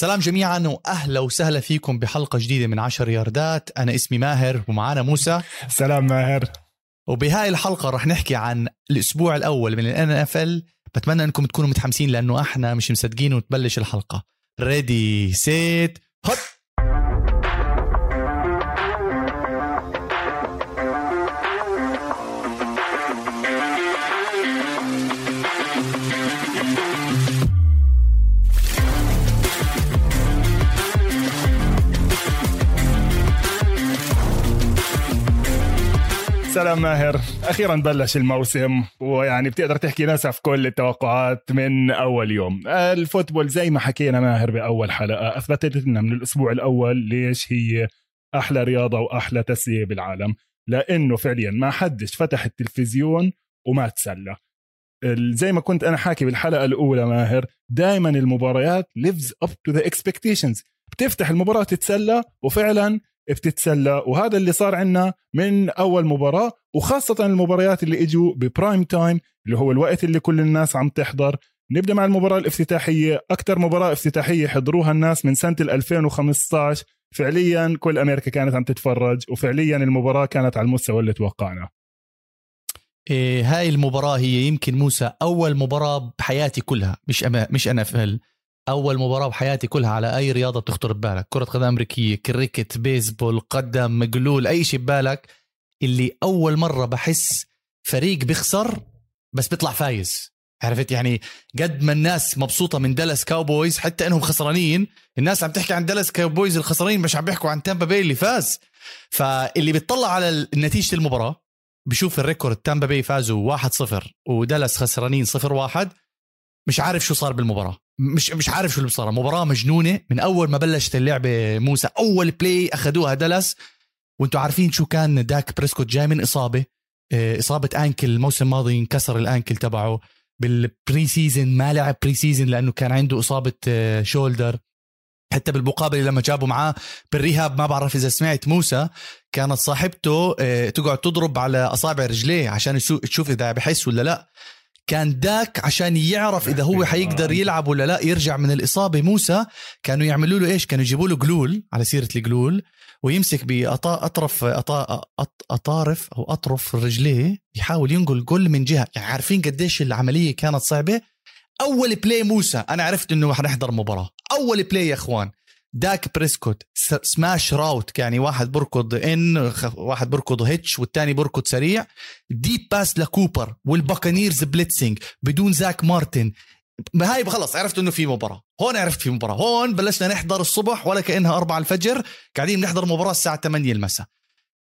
سلام جميعا واهلا وسهلا فيكم بحلقة جديدة من عشر ياردات. أنا اسمي ماهر ومعانا موسى. سلام ماهر. وبهاي الحلقة رح نحكي عن الأسبوع الأول من ال NFL بتمنى إنكم تكونوا متحمسين لأنه إحنا مش مصدقين وتبلش الحلقة. ready set hut سلام ماهر. أخيرا بلش الموسم ويعني بتقدر تحكي نسف كل التوقعات من أول يوم. الفوتبول زي ما حكينا ماهر بأول حلقة أثبتت لنا من الأسبوع الأول ليش هي أحلى رياضة وأحلى تسلية بالعالم. لأنه فعليا ما حدش فتح التلفزيون وما تسلى. زي ما كنت أنا حاكي بالحلقة الأولى ماهر دائما المباريات lives up to the expectations. بتفتح المباراة تتسلى وفعلا بتتسلى وهذا اللي صار عندنا من أول مباراة وخاصة المباريات اللي إجوا ب prime time اللي هو الوقت اللي كل الناس عم تحضر. نبدأ مع المباراة الافتتاحية. أكثر مباراة افتتاحية حضروها الناس من سنة 2015 فعليا كل أمريكا كانت عم تتفرج وفعليا المباراة كانت على المستوى اللي توقعنا إيه هاي المباراة هي يمكن موسى أول مباراة بحياتي كلها مش أما مش أنا أول مباراة بحياتي كلها على أي رياضة بتخطر ببالك. كرة قدم أمريكية كريكت بيسبول قدم مقلول أي شيء ببالك اللي أول مرة بحس فريق بيخسر بس بيطلع فايز. عرفت؟ يعني قد ما الناس مبسوطة من دالاس كاوبويز حتى إنهم خسرانين الناس عم تحكي عن دالاس كاوبويز الخسرانين مش عم بيحكوا عن تامبا باي اللي فاز. فاللي بيطلع على نتيجة المباراة بشوف ال record تامبا باي فازوا 1-0 ودالاس خسرانين 0-1 مش عارف شو صار بالمباراة. مش مش عارف شو اللي صار مباراة مجنونة. من أول ما بلشت اللعبة موسى أول play أخذوها دالاس. وأنتم عارفين شو كان داك بريسكوت جاي من إصابة. آه، إصابة ankle. الموسم الماضي انكسر ال ankle تبعه. بال pre season ما لعب pre season لأنه كان عنده إصابة shoulder آه، حتى بالمقابلة لما جابوا معاه بال rehab ما بعرف إذا سمعت موسى كانت صاحبته آه، تقعد تضرب على أصابع رجليه عشان تشوف إذا بحس ولا لا. كان داك عشان يعرف إذا هو حيقدر يلعب ولا لا يرجع من الإصابة. موسى كانوا يعملوا له إيش؟ كانوا يجيبوا له جلول على سيرة الجلول ويمسك باطرف أطارف أو أطرف رجليه يحاول ينقل جول من جهة. يعني عارفين قديش العملية كانت صعبة؟ أول play موسى أنا عرفت إنه حنحضر مباراة. أول play يا إخوان. داك بريسكوت smash route يعني واحد بركض in واحد بركض hitch والتاني بركض سريع. deep pass لكوبر والباكانيرز blitzing بدون زاك مارتن. هاي خلص عرفت إنه في مباراة. هون عرفت في مباراة. هون بلشنا نحضر الصبح ولا كأنها 4 الفجر قاعدين نحضر مباراة الساعة 8 المساء.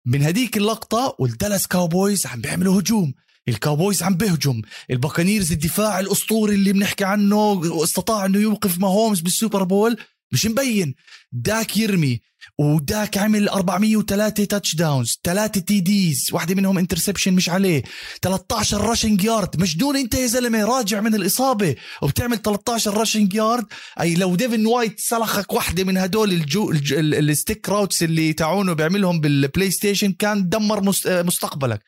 من هديك اللقطة والدالاس كاوبويز عم بيعملوا هجوم. الكاوبويز عم بيهجم. الباكانيرز الدفاع الأسطوري اللي بنحكي عنه استطاع إنه يوقف ماهومز بالسوبر بول. مش مبين. داك يرمي وداك عمل 403 touchdowns ثلاثة TDs واحدة منهم interception مش عليه 13 rushing yard مجنون انت يا زلمة راجع من الإصابة. وبتعمل 13 rushing yard أي لو ديفن وايت سلخك واحدة من هدول ال joystick routes اللي تاعونه بيعملهم بالبلاي ستيشن كان دمر مستقبلك.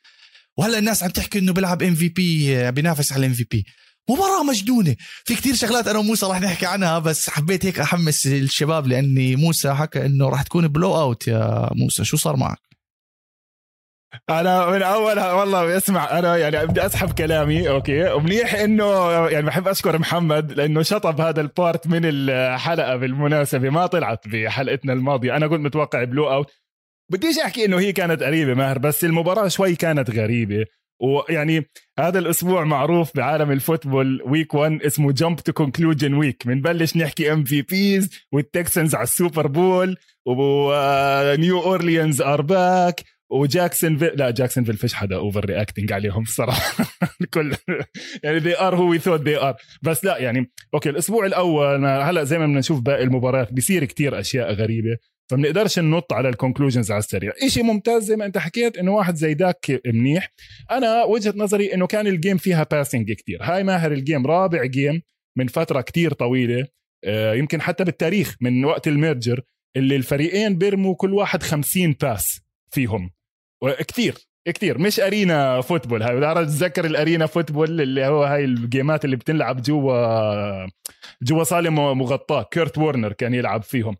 وهلأ الناس عم تحكي إنه بيلعب MVP بينافس على ال MVP مباراة مجنونة. في كتير شغلات أنا وموسى راح نحكي عنها بس حبيت هيك أحمس الشباب لأني موسى حكى إنه راح تكون blowout يا موسى. شو صار معك؟ أنا من اول والله اسمع أنا يعني بدي أسحب كلامي أوكي؟ ومنيح إنه يعني بحب أشكر محمد لأنه شطب هذا ال part من الحلقة بالمناسبة ما طلعت بحلقتنا الماضية. أنا كنت متوقع blowout بديش أحكي إنه هي كانت قريبة ماهر بس المباراة شوي كانت غريبة. ويعني هذا الأسبوع معروف بعالم ال football. week 1 اسمه jump to conclusion week بنبلش نحكي MVPs والتكسنز على السوبر بول ونيو اورليانز are back وجاكسون في... لا جاكسونفيل فيش حدا overreacting عليهم الصراحه كل يعني they are who we thought they are بس لا يعني أوكي الأسبوع الأول هلأ زي ما بدنا نشوف باقي المباريات بيصير كتير أشياء غريبة. فبنقدرش ننط على ال conclusions على السريع. شيء ممتاز زي ما أنت حكيت إنه واحد زي داك منيح. أنا وجهة نظري إنه كان ال game فيها passing كتير. هاي ماهر ال game رابع game من فترة كتير طويلة آه، يمكن حتى بالتاريخ من وقت ال merger اللي الفريقين بيرموا كل واحد 50 pass فيهم. كثير كتير. مش arena football. هاي بدي أتذكر ال arena football اللي هو هاي الجيمات اللي بتنلعب جوا جوا صالة مغطاة. كيرت وورنر كان يلعب فيهم.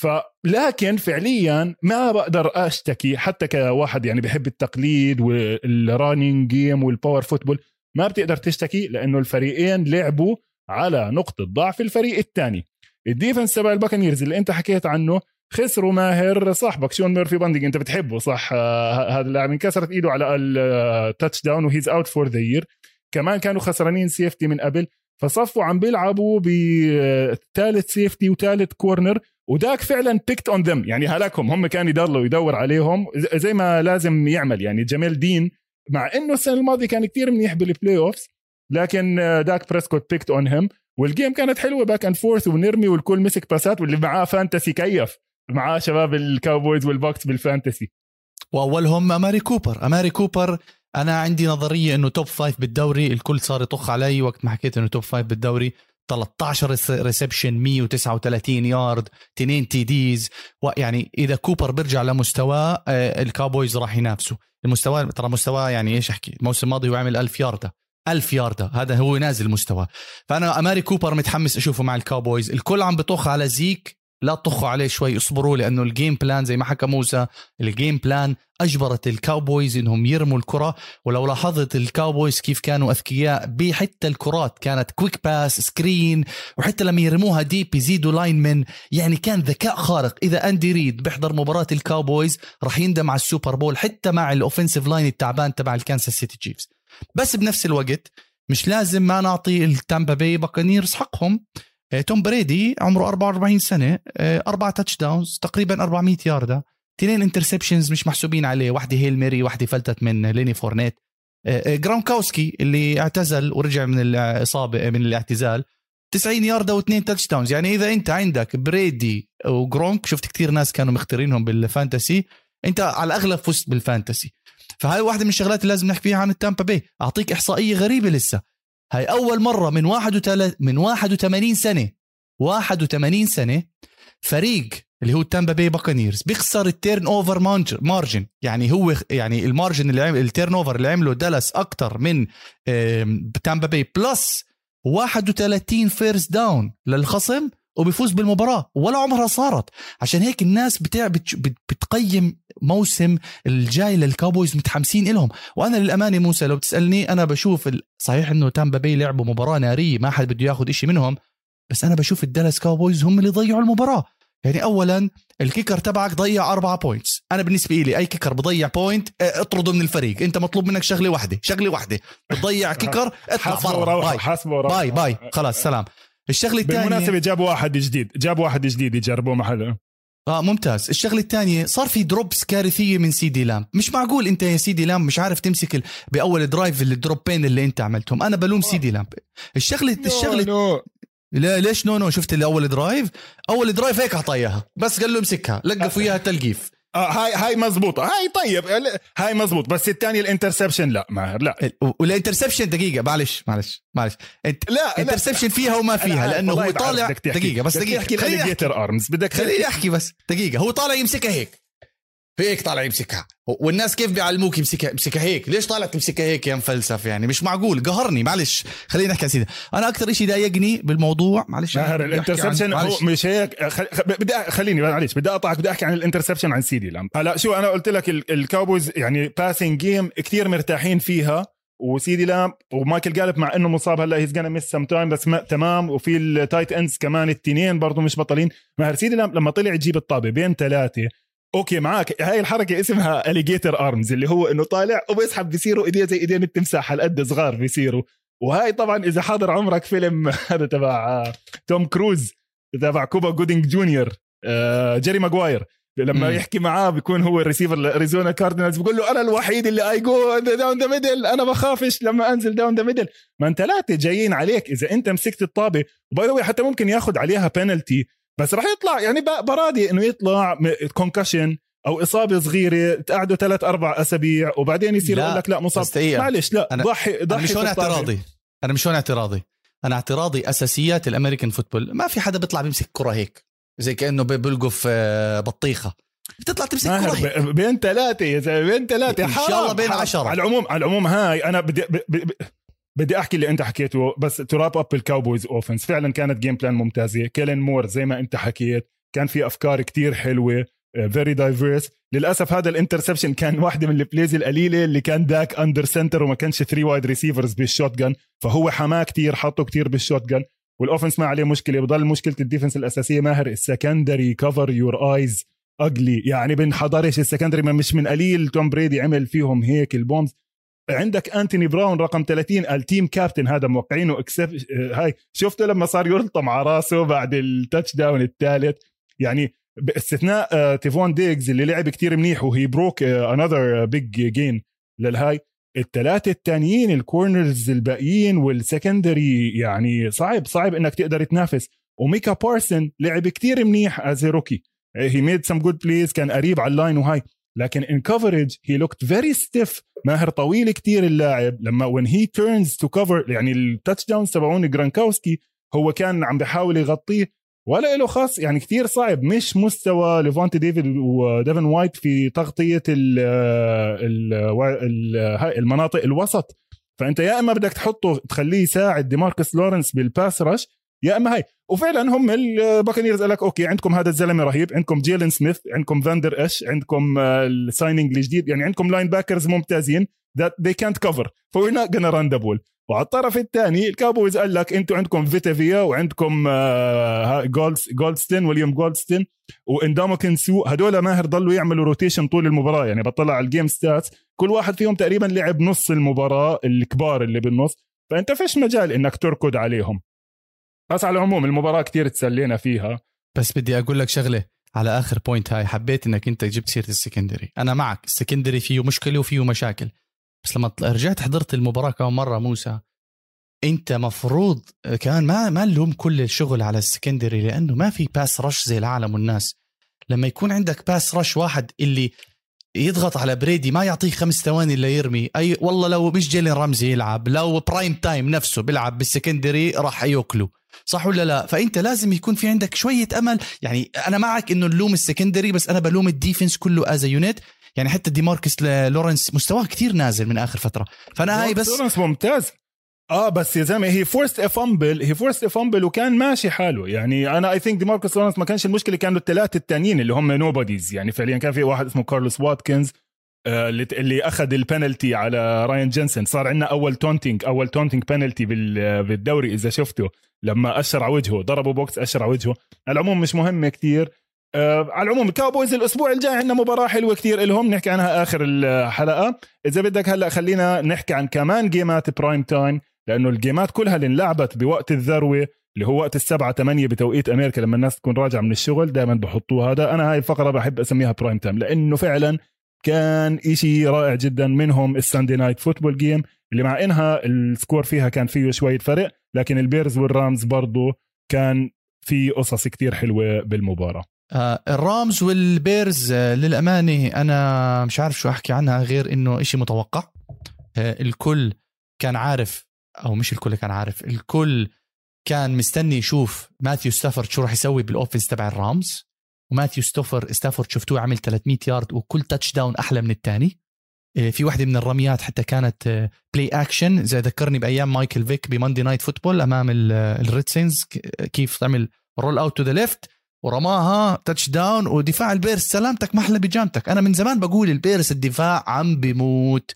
فلكن فعليا ما بقدر أشتكي حتى كواحد يعني بحب التقليد وال running game وال power football ما بتقدر تشتكي لأنه الفريقين لعبوا على نقطة ضعف الفريق الثاني ال defense تبع الباكنيرز اللي أنت حكيت عنه خسروا ماهر صاحبك شون ميرفي بانتينج أنت بتحبه صح؟ آه هذا اللاعب انكسرت إيده على ال touchdown و he's out for the year كمان كانوا خسرانين safety من قبل. فصفوا عم بيلعبوا بثالث safety وثالث corner وداك فعلا picked on them يعني هلاكهم. هم كان يضلوا يدور عليهم. زي ما لازم يعمل. يعني جميل دين مع إنه السنة الماضية كان كثير منيح بال playoffs لكن داك بريسكوت picked on him وال game كانت حلوة back and forth ونرمي والكل مسك باسات واللي معاه fantasy كيف. معاه شباب الكاوبويز والبوكس بال fantasy وأولهم أماري كوبر. أماري كوبر أنا عندي نظرية إنه top five بالدوري الكل صار يطخ علي وقت ما حكيت إنه top five بالدوري. 13 reception 139 يارد 2 TDs يعني إذا كوبر بيرجع لمستواه آه، الكاوبويز راح ينافسوا. المستوى ترى مستواه يعني إيش أحكي؟ الموسم الماضي هو عمل 1000 يارده 1000 ياردة هذا هو نازل مستوى فأنا أماري كوبر متحمس أشوفه مع الكاوبويز الكل عم بطخ على زيك. لا تطخوا عليه شوي اصبروا لأنه ال game plan زي ما حكى موسى ال game plan أجبرت الكاوبويز إنهم يرموا الكرة. ولو لاحظت الكاوبويز كيف كانوا أذكياء بحتى الكرات كانت quick pass screen وحتى لما يرموها deep يزيدوا line من يعني كان ذكاء خارق. إذا اندي ريد بيحضر مباراة الكاوبويز راح يندم على السوبر بول حتى مع ال offensive line التعبان تبع الكانساس سيتي تشيفز بس بنفس الوقت مش لازم ما نعطي التامبا باي باكانيرز حقهم. توم بريدي عمره 44 سنة آه، أربع touchdown ز تقريبا 400 يارده اثنين interceptions مش محسوبين عليه واحدة Hail Mary واحدة فلتت من ليني فورنيت. آه، جرانكاوسكي اللي اعتزل ورجع من الاصابه من الاعتزال. 90 ياردة واثنين touchdowns يعني إذا أنت عندك بريدي وجرونك شفت كثير ناس كانوا مختارينهم بال fantasy أنت على الأغلب فزت بال fantasy فهاي واحدة من الشغلات اللي لازم نحكي فيها عن التامبا بي. أعطيك إحصائية غريبة لسه. هاي أول مرة من 31 من 81 سنة 81 سنة فريق اللي هو التامبا بي باكانيرز بيخسر ال turnover margin يعني هو يعني ال margin اللي عمل ال turnover اللي عمله دالاس أكثر من تامبا بي plus 31 first down للخصم وبيفوز بالمباراة ولا عمرها صارت. عشان هيك الناس بتاع بتقيم موسم الجاي للكاوبويز متحمسين إلهم. وأنا للأمانة موسى لو بتسألني أنا بشوف صحيح إنه تامبا بي لعبوا مباراة نارية ما حد بده ياخذ إشي منهم بس أنا بشوف الدالاس كاوبويز هم اللي ضيعوا المباراة. يعني اولا ال kicker تبعك ضيع أربعة points أنا بالنسبة لي أي kicker بضيع point آه، اطرده من الفريق. أنت مطلوب منك شغلة واحدة شغلة واحدة. بتضيع kicker اطلع برا. bye. حاسبه bye bye. خلاص سلام. الشغلة الثانية بالمناسبة جابوا واحد جديد. جابوا واحد جديد يجربوه محله آه ممتاز. الشغلة الثانية صار في drops كارثية من سيدي لام. مش معقول انت يا سيدي لام مش عارف تمسك ال... بأول drive ال drop ين اللي انت عملتهم. أنا بلوم سيدي لام. الشغله الشغله no. لا ليش no no؟ شفت اللي اول drive؟ أول drive هيك اعطيها بس قال له امسكها لقف وياها تلقيف آه هاي هاي مزبوطة. هاي طيب هاي مزبوط. بس الثاني ال interception لا ماهر لا. وال interception دقيقة معلش معلش معلش. انت لا interception فيها وما فيها لأنه هو طالع دقيقة بس دقيقة. خليني أحكي. arms. بدك خليني أحكي بس. دقيقة هو طالع يمسكها هيك. هيك طالع يمسكها. والناس كيف بيعلموك يمسكها؟ يمسكها هيك. ليش طالع تمسكها هيك يا مفلسف يعني؟ مش معقول. قهرني. معلش. خلينا نحكي سيدي أنا أكثر شيء ضايقني بالموضوع معلش. ماهر ال interception هو مش هيك. خل... بدي خليني معلش. بدي أقطعك. بدي أحكي عن ال interception عن سيدي لام هلا شو أنا قلت لك الكاوبويز يعني passing game كثير مرتاحين فيها. وسيدي لام ومايكل جالب مع إنه مصاب. هلا he's gonna miss some time بس ما تمام. وفي ال tight ends كمان التنين برضه مش بطلين. ماهر سيدي لام لما طلع يجيب الطابة بين ثلاثة أوكي معك هاي الحركة اسمها alligator arms اللي هو إنه طالع وبيسحب بيصيروا إيديه زي إيدين التمساح هالقد صغار بيصيروا. وهاي طبعا إذا حاضر عمرك فيلم هذا تبع آه، توم كروز تبع كوبا جودينج جونيور آه، جيري ماجواير لما م. يحكي معاه بيكون هو الريسيفر الاريزونا كاردينالز بيقول له أنا الوحيد اللي I go down the middle أنا بخافش لما أنزل down the middle ما أنت ثلاثة جايين عليك إذا أنت مسكت الطابة. وباي حتى ممكن ياخذ عليها بينالتي بس راح يطلع يعني برادي إنه يطلع concussion أو إصابة صغيرة تقعدوا ثلاث أربع أسابيع وبعدين يصير يقول لك لا مصاب. معلش لا أنا ضحي ضحي أنا مش هون اعتراضي. أنا مش هون اعتراضي. أنا اعتراضي أساسيات ال American football. ما في حدا بيطلع بيمسك كرة هيك زي كأنه بيلقوا في بطيخة. بتطلع تمسك كرة بين ثلاثة يا زلمه بين ثلاثة إن شاء الله بين عشرة. على العموم على العموم هاي أنا بدي بدي أحكي اللي أنت حكيته بس to wrap up الكاوبويز offense فعلا كانت game plan ممتازة. كيلين مور زي ما أنت حكيت كان في أفكار كتير حلوة very uh, diverse للأسف هذا ال interception كان واحدة من ال plays القليلة اللي كان داك under center وما كانش three wide receivers بال shot فهو حماه كتير حطه كتير بال shotgun وال offense ما عليه مشكلة بضل مشكلة ال defense الأساسية ماهر ال secondary coverage is ugly يعني بنحضرش ال secondary مش من قليل توم بريدي عمل فيهم هيك ال bombs عندك أنتوني براون رقم 30 ال team captain هذا موقعينه اكسب هاي شفته لما صار يلطم على راسه بعد ال touchdown الثالث؟ يعني باستثناء تيفون ديجز اللي لعب كتير منيح و he broke another big gain للهاي. الثلاثة الثانيين ال corners الباقيين وال secondary يعني صعب صعب إنك تقدر تنافس. وميكا بارسون لعب كتير منيح as rookie he made some good plays كان قريب على ال line وهاي. لكن in coverage he looked very stiff ماهر طويل كتير اللاعب. لما when he turns to cover يعني ال touchdowns تبعون جرانكاوسكي هو كان عم بيحاول يغطيه. ولا له خاص يعني كتير صعب. مش مستوى ليفونتي ديفيد وديفن وايت في تغطية ال ال ال المناطق الوسط. فأنت يا إما بدك تحطه تخليه يساعد ديماركس لورنس بال pass rush يا إما هاي. وفعلا هم الباكنيرز قال لك أوكي عندكم هذا الزلمة رهيب عندكم جيلن سميث عندكم فاندر اش عندكم ال signing الجديد يعني عندكم linebackers ممتازين that they can't cover. ف we're not gonna run the ball. وعلى الطرف الثاني الكابويز قال لك أنتم عندكم فيتافيا وعندكم جولدستين ويليام جولدستين وانداموكن سو هدول ماهر ضلوا يعملوا rotation طول المباراة. يعني بطلع على ال game stats كل واحد فيهم تقريبا لعب نص المباراة الكبار اللي بالنص. فأنت فيش مجال إنك تركض عليهم. بس على العموم المباراة كتير تسلينا فيها. بس بدي أقول لك شغلة على آخر point هاي حبيت إنك أنت جبت سيرة ال secondary. أنا معك ال secondary فيه مشكلة وفيه مشاكل. بس لما رجعت حضرت المباراة كم مرة موسى أنت مفروض كان ما ما نلوم كل الشغل على ال secondary لأنه ما في pass rush زي العالم والناس. لما يكون عندك pass rush واحد اللي يضغط على بريدي ما يعطيه خمس ثواني إلا يرمي أي والله لو مش جيلين رمزي يلعب لو prime time نفسه بيلعب بال secondary راح يأكله. صح ولا لا؟ فأنت لازم يكون في عندك شوية أمل. يعني أنا معك إنه نلوم ال secondary بس أنا بلوم ال defense كله as a unit يعني حتى دي ماركس لورنس مستواه كتير نازل من آخر فترة. فأنا هاي بس لورنس ممتاز. آه بس يا زلمة هي forced fumble هي forced fumble وكان ماشي حاله. يعني أنا I think دي ماركوس لورنس ما كانش المشكلة كانوا الثلاثة الثانيين اللي هم nobodies يعني فعليا كان في واحد اسمه كارلوس واتكنز. آه اللي أخذ البنالتي على راين جنسن صار عندنا أول taunting أول taunting penalty بالدوري إذا شفته لما أشر على وجهه ضربه بوكس أشر على وجهه. على العموم مش مهمة كتير. آه على العموم الكاوبويز الأسبوع الجاي عندنا مباراة حلوة كتير لهم نحكي عنها آخر الحلقة. إذا بدك هلأ خلينا نحكي عن كمان جيمات prime time لأنه الجيمات كلها اللي انلعبت بوقت الذروة اللي هو وقت السبعة ثمانية بتوقيت أمريكا لما الناس تكون راجعة من الشغل دائما بحطوا هذا أنا هاي الفقرة بحب أسميها prime time لأنه فعلا كان إشي رائع جدا منهم ال Sunday night football game اللي مع إنها ال score فيها كان فيه شوية فرق لكن البيرز والرامز برضو كان في قصص كتير حلوة بالمباراة. آه الرامز والبيرز آه للأمانة أنا مش عارف شو أحكي عنها غير إنه إشي متوقع. آه الكل كان عارف أو مش الكل كان عارف الكل كان مستني يشوف ماثيو ستافورد شو راح يسوي بال offense تبع الرامز وماثيو ستوفر ستافورد شفتوه عمل 300 يارد وكل touchdown أحلى من الثاني. في واحدة من الرميات حتى كانت play action زي ذكرني بأيام مايكل فيك ب Monday night football أمام الريدسينز كيف تعمل roll out to the left ورماها touchdown ودفاع البيرس. سلامتك محلى بجانتك أنا من زمان بقول البيرس الدفاع عم بموت.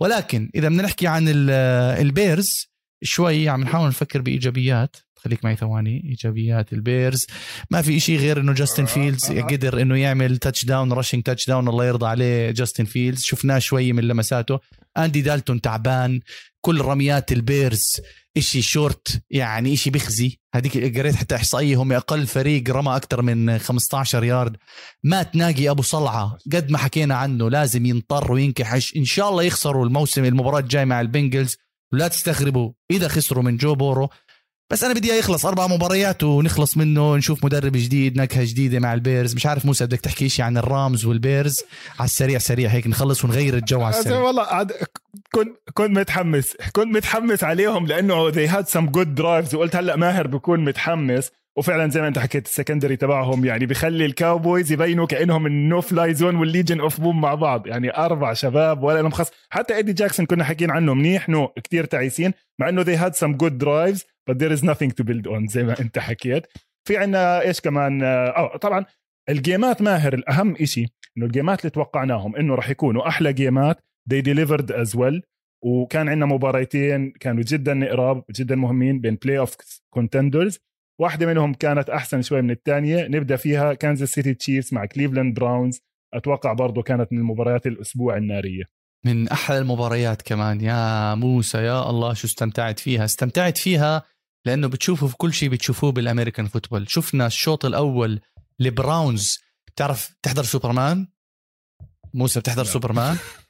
ولكن إذا بدنا نحكي عن البيرز شوي عم نحاول نفكر بإيجابيات. خليك معي ثواني إيجابيات البيرز. ما في شيء غير إنه جاستن فيلدز قدر إنه يعمل touchdown rushing touchdown الله يرضى عليه جاستن فيلدز شفناه شوي من لمساته. اندي دالتون تعبان. كل رميات البيرز إشي شورت يعني إشي بخزي. هذيك قريت حتى إحصائية هم أقل فريق رمى أكثر من 15 يارد مات ناقي أبو صلعة. قد ما حكينا عنه لازم ينطر وينكحش. إن شاء الله يخسروا الموسم المباراة الجاي مع البنجلز. ولا تستغربوا إذا خسروا من جو بورو بس أنا بدي يخلص أربع مباريات ونخلص منه نشوف مدرب جديد نكهة جديدة مع البيرز. مش عارف موسى بدك تحكي شيء عن الرامز والبيرز؟ على السريع سريع هيك نخلص ونغير الجو على السريع. والله عاد كنت كنت متحمس كنت متحمس عليهم لأنه they had some good drives. وقلت هلأ ماهر بكون متحمس. وفعلا زي ما أنت حكيت ال secondary تبعهم يعني بخلي الكاوبويز يبينوا كأنهم ال no fly zone وال Legion of Boom مع بعض. يعني أربع شباب ولا لهم خص حتى ايدي جاكسون كنا حكيين عنه منيح no كتير تعيسين مع إنه they had some good drives but there is nothing to build on زي ما أنت حكيت. في عنا إيش كمان؟ آه طبعا الجيمات ماهر. الأهم إشي إنه الجيمات اللي توقعناهم إنه راح يكونوا أحلى جيمات they delivered as well. وكان عندنا مباراتين كانوا جدا قراب جدا مهمين بين playoff contenders واحدة منهم كانت أحسن شوي من الثانية. نبدأ فيها كانزاس سيتي تشيفز مع كليفلاند براونز أتوقع برضه كانت من المباريات الأسبوع النارية. من أحلى المباريات كمان. يا موسى يا الله شو استمتعت فيها؟ استمتعت فيها لأنه بتشوفوا في كل شيء بتشوفوه بال American football. شفنا الشوط الأول لبراونز. بتعرف تحضر سوبرمان؟ موسى بتحضر سوبرمان؟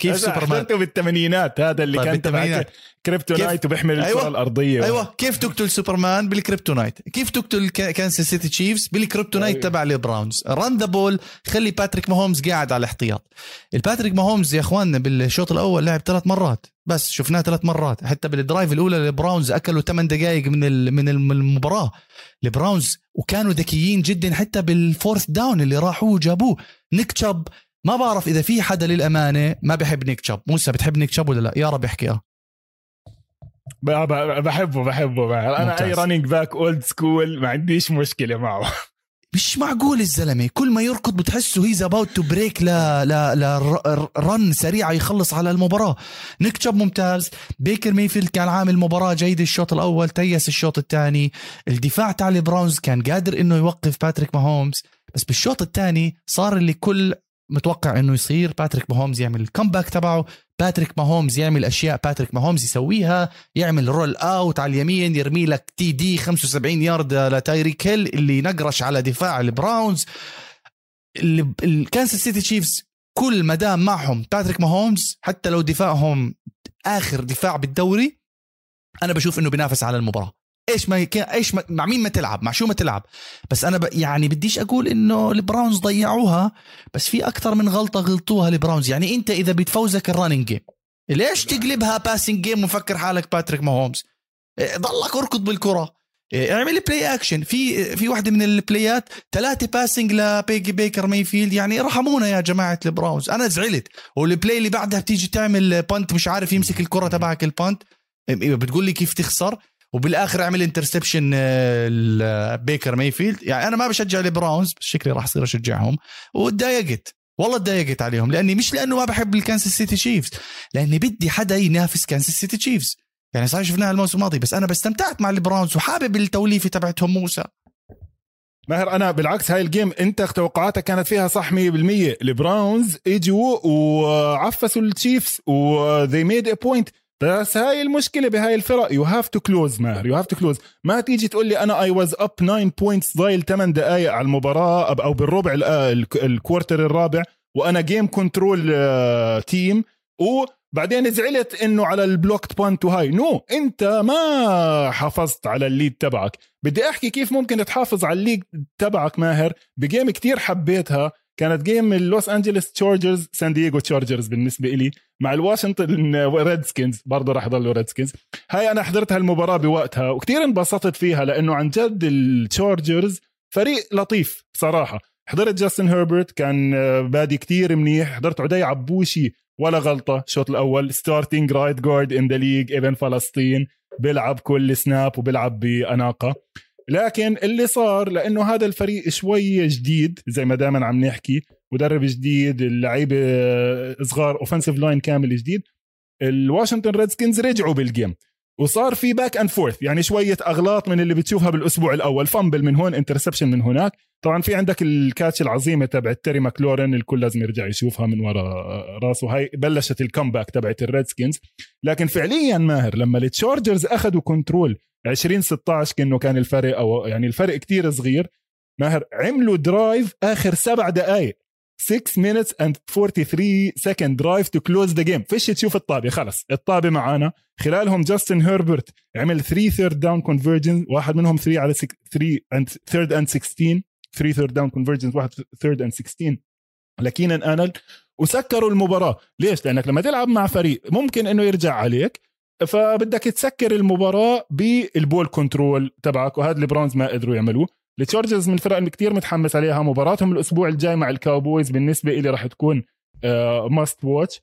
كيف سوبرمان بالثمانينات هذا اللي طيب كان بالثمانينات. kryptonite وبيحمل أيوة. الكره الأرضية. أيوه. كيف تقتل سوبرمان بال kryptonite كيف تقتل كانساس سيتي تشيفز؟ بال kryptonite أيوة. تبع البراونز. run the ball خلي باتريك ماهومز قاعد على الاحتياط. الباتريك ماهومز يا إخواننا بالشوط الأول لعب ثلاث مرات. بس شفناه ثلاث مرات. حتى بال drive الأولى البراونز أكلوا ثمان دقائق من من المباراة. البراونز وكانوا ذكيين جدا حتى بال fourth down اللي راحوا وجابوه. نيك تشاب ما بعرف إذا في حدا للأمانة ما بحب نيك تشاب. موسى بتحب نيك تشاب ولا لا؟ يا رب احكي آه بحبه بحبه. أنا ممتاز. أي running back old school ما عنديش مشكلة معه. مش معقول الزلمة. كل ما يركض بتحسه he's about to break ل ل ل run سريعه يخلص على المباراة. نيك تشاب ممتاز. بيكر ميفيلد كان عامل مباراة جيده الشوط الأول تيس الشوط الثاني. الدفاع تاع البراونز كان قادر إنه يوقف باتريك ماهومز بس بالشوط الثاني صار اللي كل متوقع إنه يصير. باتريك ماهومز يعمل ال comeback تبعه. باتريك ماهومز يعمل أشياء باتريك ماهومز يسويها. يعمل roll out على اليمين يرمي لك TD 75 يارد لتايريك هيل اللي نقرش على دفاع البراونز. الكانساس سيتي تشيفز كل ما دام معهم باتريك ماهومز حتى لو دفاعهم آخر دفاع بالدوري أنا بشوف إنه بينافس على المباراة. إيش ما إيش ما مع مين ما تلعب مع شو ما تلعب. بس أنا ب... يعني بديش أقول إنه البراونز ضيعوها بس في أكثر من غلطة غلطوها البراونز. يعني أنت إذا بتفوزك ال running game ليش تقلبها passing game وفكر حالك باتريك ماهومز ضلك أركض بالكرة. إيه، اعمل play action في في واحدة من البلايات ثلاثة passing لبيجي بيكر مايفيلد يعني ارحمونا يا جماعة البراونز. أنا زعلت. وال play اللي بعدها بتيجي تعمل punt مش عارف يمسك الكرة تبعك ال punter، بتقول لي كيف تخسر. وبالآخر عمل interception آه، بيكر مايفيلد. يعني أنا ما بشجع البراونز بس شكلي راح أصير أشجعهم. وتضايقت والله تضايقت عليهم. لأني مش لأنه ما بحب الكانساس سيتي تشيفز لأني بدي حدا ينافس كانساس سيتي تشيفز. يعني صحيح شفناها الموسم الماضي بس أنا بستمتعت مع البراونز وحابب التوليفة تبعتهم موسى. ماهر أنا بالعكس هاي ال game أنت توقعاتك كانت فيها صح 100% البراونز إجوا وعفسوا التشيفز و they made a point. بس هاي المشكلة بهاي الفرق. you have to close ماهر. you have to close ما تيجي تقول لي أنا I was up 9 points ضايل 8 دقائق على المباراة أو بالربع ال quarter الرابع وأنا game control team وبعدين زعلت إنه على ال blocked punt وهاي. no no. أنت ما حافظت على ال lead تبعك. بدي أحكي كيف ممكن تحافظ على ال lead تبعك ماهر. ب game كتير حبيتها. كانت game اللوس انجلوس تشارجرز سان دييغو تشارجرز بالنسبة لي مع الواشنطن ريدسكنز برضه راح يضلوا ريدسكنز هاي أنا حضرت هالمباراه بوقتها وكثير انبسطت فيها لأنه عن جد التشارجرز فريق لطيف بصراحة. حضرت جاستن هيربرت كان بادي كتير منيح. حضرت عدي عبوشي ولا غلطة الشوط الأول. starting right guard in the league ابن فلسطين بيلعب كل snap وبيلعب بأناقة. لكن اللي صار لأنه هذا الفريق شوي جديد زي ما دائما عم نحكي مدرب جديد اللعيبة صغار offensive line كامل جديد. الواشنطن ريدسكنز رجعوا بال game. وصار في back and forth يعني شوية أغلاط من اللي بتشوفها بالأسبوع الأول fumble من هون interception من هناك. طبعا في عندك ال catch العظيمة تبعت تيري ماكلورن الكل لازم يرجع يشوفها من وراء راسه. هاي بلشت ال comeback تبعت الريدسكنز لكن فعليا ماهر لما التشارجرز أخذوا control 2016 كأنه كان الفرق أو يعني الفرق كتير صغير ماهر عملوا drive آخر سبع دقائق 6 minutes and 43 second drive to close the game. فيش تشوف الطابة. خلص. الطابة معانا. خلالهم جاستن هيربرت عمل 3 third down conversions واحد منهم 3 على 3 and third and 16 3 third down conversions واحد third and 16 لكينان آلن. وسكروا المباراة. ليش؟ لأنك لما تلعب مع فريق ممكن إنه يرجع عليك. فبدك تسكر المباراة بال ball control تبعك. وهذا البراونز ما قدروا يعملوه. التشارجرز من الفرق اللي كثير متحمس عليها. مباراتهم الأسبوع الجاي مع الكاوبويز بالنسبة لي راح تكون must watch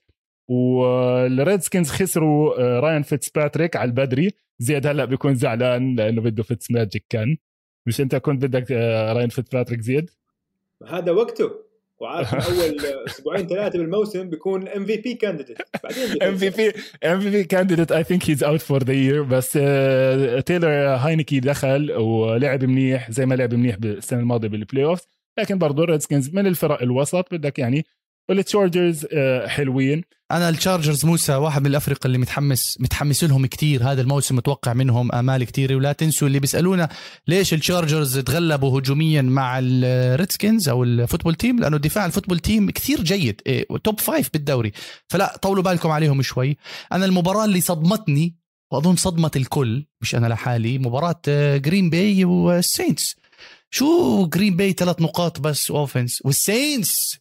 والريدسكنز خسروا راين فيتس باتريك على البدري. زياد هلأ بيكون زعلان لأنه بده فيتس ماجيك كان. مش أنت كنت بدك راين فيتس باتريك زياد؟ هذا وقته. وعارف أول أسبوعين ثلاثة بالموسم بيكون MVP candidate بعدين MVP MVP candidate I think he's out for the year بس تايلر هاينكي دخل ولعب منيح زي ما لعب منيح بالسنة الماضية بال playoff لكن برضه الريدسكنز من الفرق الوسط بدك يعني والتشارجرز آه، حلوين. أنا التشارجرز موسى واحد من الأفرقة اللي متحمس متحمس لهم كتير. هذا الموسم متوقع منهم آمال كتير ولا تنسوا اللي بيسألونا ليش التشارجرز تغلبوا هجوميا مع الريدسكنز أو الفوتبول تيم؟ لأنه دفاع الفوتبول تيم كثير جيد. top five بالدوري. فلا طولوا بالكم عليهم شوي. أنا المباراة اللي صدمتني وأظن صدمت الكل مش أنا لحالي مباراة جرين باي والسينتس شو جرين باي ثلاث نقاط بس offense والسينتس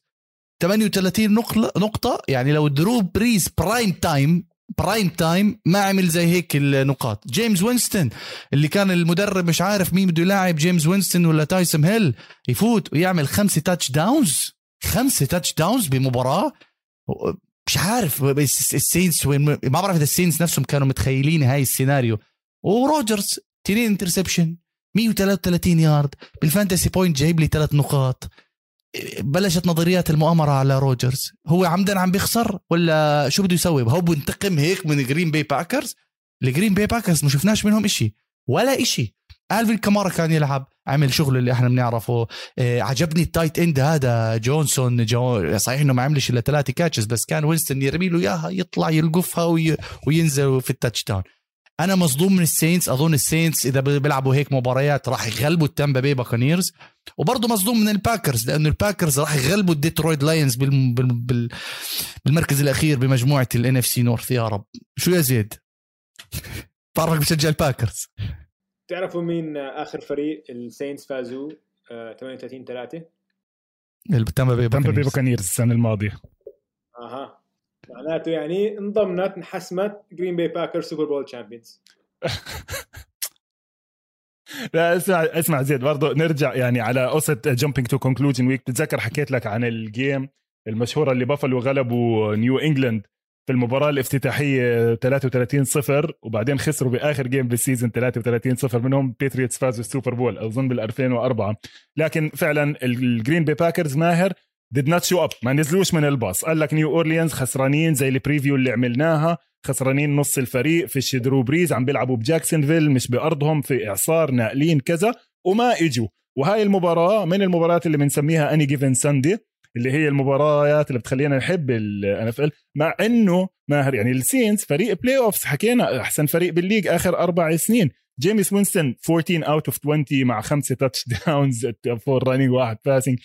38 نقطة. يعني لو درو بريز prime time prime time ما عمل زي هيك النقاط. جيمس وينستون اللي كان المدرب مش عارف مين بده يلاعب جيمس وينستون ولا تايسم هيل يفوت ويعمل خمسة touchdowns خمسة touchdowns بمباراة. مش عارف السينس وين ما بعرف إذا السينس نفسهم كانوا متخيلين هاي السيناريو. وروجرز تنين interception 133 يارد. بال fantasy point جايب لي ثلاث نقاط. بلشت نظريات المؤامرة على روجرز. هو عمدا عم بيخسر ولا شو بده يسوي؟ هو بينتقم هيك من جرين باي باكرز الجرين باي باكرز ما شفناش منهم إشي ولا إشي. الفين كامارا كان يلعب عمل شغل اللي إحنا بنعرفه. آه عجبني ال tight end هذا جونسون جو صحيح إنه ما عملش إلا ثلاثة catches بس كان وينستون يرمي له إياها يطلع يلقفها وي... وينزل في ال touchdown أنا مصدوم من السينتس أظن السينتس إذا بيلعبوا هيك مباريات راح يغلبوا التامبا بي باكونيرز. وبرضه مصدوم من الباكرز لأنه الباكرز راح يغلبوا الديترويد لاينز بال... بال... بال... بالمركز الأخير بمجموعة ال NFC North يا رب. شو يا زيد؟ طارق بشجع الباكرز. تعرفوا مين آخر فريق السينتس فازوا 38 3 التامبا بي باكونيرز السنة الماضية. أها. معناته يعني انضمنت انحسمت جرين باي باكر Super Bowl champions لا اسمع اسمع زيد برضه نرجع يعني على قصة jumping to conclusion week بتتذكر حكيت لك عن ال game المشهورة اللي بافلو غلبوا نيو انجلاند في المباراة الافتتاحية 33 0 وبعدين خسروا بآخر game بال season 33 0 منهم بيتريتس فازوا ال Super Bowl أظن بال 2004 لكن فعلا الجرين بي باكرز ماهر did not show up. ما نزلوش من الباص. قال لك نيو اورليانز خسرانين زي ال preview اللي عملناها. خسرانين نص الفريق في درو بريز عم بيلعبوا بجاكسونفيل مش بأرضهم في إعصار ناقلين كذا وما إجوا. وهاي المباراة من المباريات اللي بنسميها Any Given Sunday اللي هي المباريات اللي بتخلينا نحب ال NFL مع إنه ماهر يعني السينتس فريق playoffs حكينا أحسن فريق بال league آخر أربع سنين. جيمس وينستون 14 out of 20 مع خمسة touchdowns four running واحد passing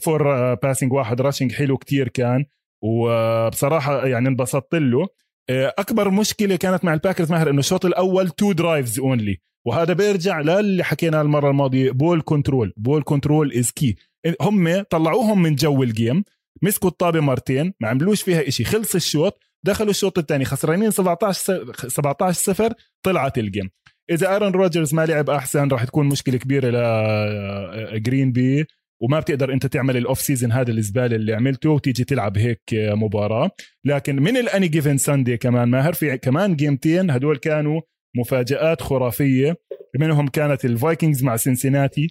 four passing واحد rushing حلو كتير كان. وبصراحة يعني انبسطت له. آه، أكبر مشكلة كانت مع الباكرز ماهر إنه الشوط الأول two drives only وهذا بيرجع للي حكيناه المرة الماضية ball control ball control از كي هم طلعوهم من جو ال game مسكوا الطابة مرتين ما عملوش فيها إشي. خلص الشوط دخلوا الشوط الثاني خسرانين 17 17 0 طلعت ال game إذا ارون روجرز ما لعب أحسن راح تكون مشكلة كبيرة لجرين آه، بي وما بتقدر انت تعمل ال off-season هذا الزبالة اللي عملته وتيجي تلعب هيك مباراة. لكن من ال Any Given Sunday كمان ماهر في كمان game تين هدول كانوا مفاجآت خرافية. منهم كانت الفايكنجز مع سنسيناتي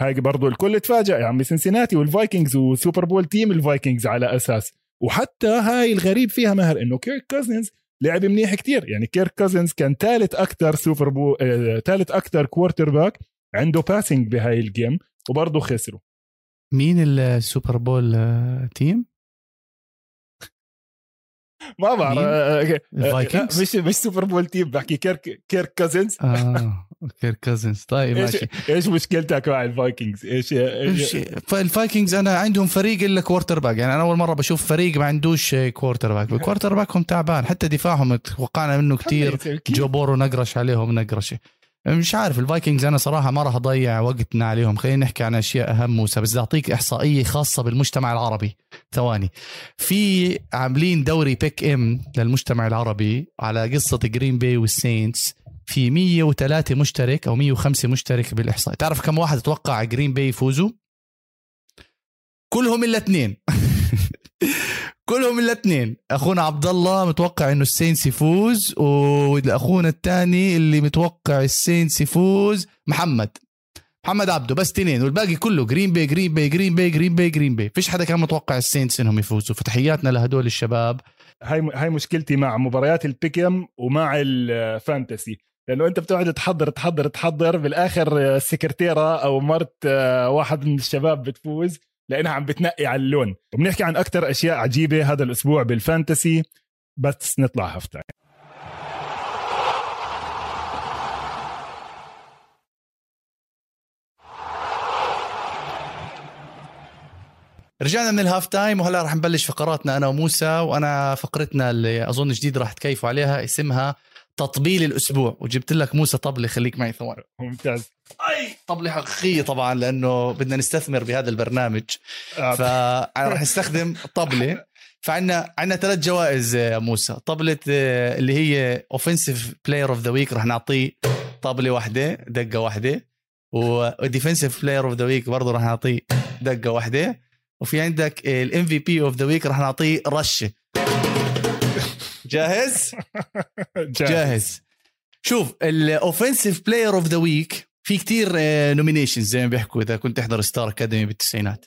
هاي برضو الكل تفاجأ يا عمي. سنسيناتي والفايكنجز و Super Bowl team الفايكنجز على أساس. وحتى هاي الغريب فيها ماهر إنه كيرك كوزنز لعب منيح كتير. يعني كيرك كوزنز كان ثالث أكثر Super Bowl ثالث أكثر quarterback عنده passing بهاي ال game وبرضه خسروا. مين ال Super Bowl آه، team؟ ما بعرف آه، آه، مش مش Super Bowl team بحكي كيرك كيرك كازنز آه كيرك كازنز طيب ماشي. إيش مشكلتك مع الفايكنجز؟ إيش إيش؟ الفايكنجز أنا عندهم فريق إلا quarterback يعني أنا أول مرة بشوف فريق ما عندوش quarterback ال quarterback هم تعبان حتى دفاعهم توقعنا منه كثير جو بورو نقرش عليهم نقرشة. مش عارف الفايكنجز أنا صراحة ما راح أضيع وقتنا عليهم. خلينا نحكي عن أشياء أهم موسى بس بدي أعطيك إحصائية خاصة بالمجتمع العربي. ثواني. في عاملين دوري pick'em للمجتمع العربي على قصة جرين باي والسينتس في 103 مشترك أو 105 مشترك بالاحصاء تعرف كم واحد أتوقع جرين باي يفوزوا؟ كلهم إلا اثنين. كلهم إلا اثنين. أخونا عبد الله متوقع إنه السينتس يفوز واخونا الثاني اللي متوقع السينس يفوز محمد. محمد عبده بس اثنين. والباقي كله جرين باي جرين باي جرين باي جرين باي جرين باي فيش حدا كان متوقع السينتس إنهم يفوزوا. فتحياتنا لهدول الشباب. هاي هاي مشكلتي مع مباريات ال pick'em ومع ال fantasy. لأنه أنت بتقعد تحضر تحضر تحضر. بالآخر السكرتيره أو مرت آه، واحد من الشباب بتفوز. لأنها عم بتنقي على اللون. وبنحكي عن أكثر أشياء عجيبة هذا الأسبوع بال fantasy بس نطلع half time. رجعنا من ال half time وهلا رح نبلش فقراتنا أنا وموسى وأنا فقرتنا اللي أظن جديد رح تكيفوا عليها اسمها تطبيل الأسبوع. وجبت لك موسى طبلة خليك معي ثواني. ممتاز. أي. طبله حقيقيه طبعا لأنه بدنا نستثمر بهذا البرنامج. آه. فانا رح أستخدم طبلة. فعندنا عندنا ثلاث جوائز يا موسى. طبلة آه، اللي هي offensive player of the week رح نعطيه طبلة واحدة دقة واحدة. و defensive player of the week برضه رح نعطيه دقة واحدة. وفي عندك ال MVP of the week رح نعطيه رشة. جاهز؟ جاهز. شوف ال offensive player of the week في كتير nominations زي ما بيحكوا إذا كنت تحضر ستار اكاديمي بالتسعينات.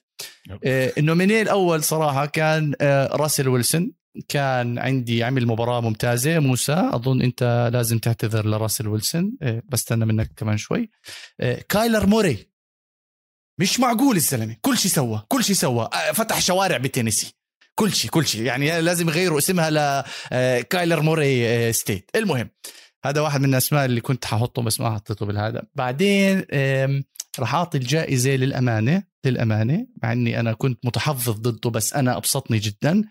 آه، ال nominee الأول صراحة كان آه، راسل ويلسون كان عندي عمل مباراة ممتازة. موسى أظن أنت لازم تعتذر لراسل ويلسون آه، بستنى منك كمان شوي. كايلر موري. مش معقول الزلمة. كل شيء سوى كل شيء سوى. فتح شوارع بتينيسي كل شيء كل شيء يعني لازم يغيروا اسمها لكايلر موري state المهم هذا واحد من الأسماء اللي كنت ححطه بس ما حطيته بالهذا. بعدين راح أعطي الجائزة للأمانة للأمانة مع إني أنا كنت متحفظ ضده بس أنا أبسطني جدا.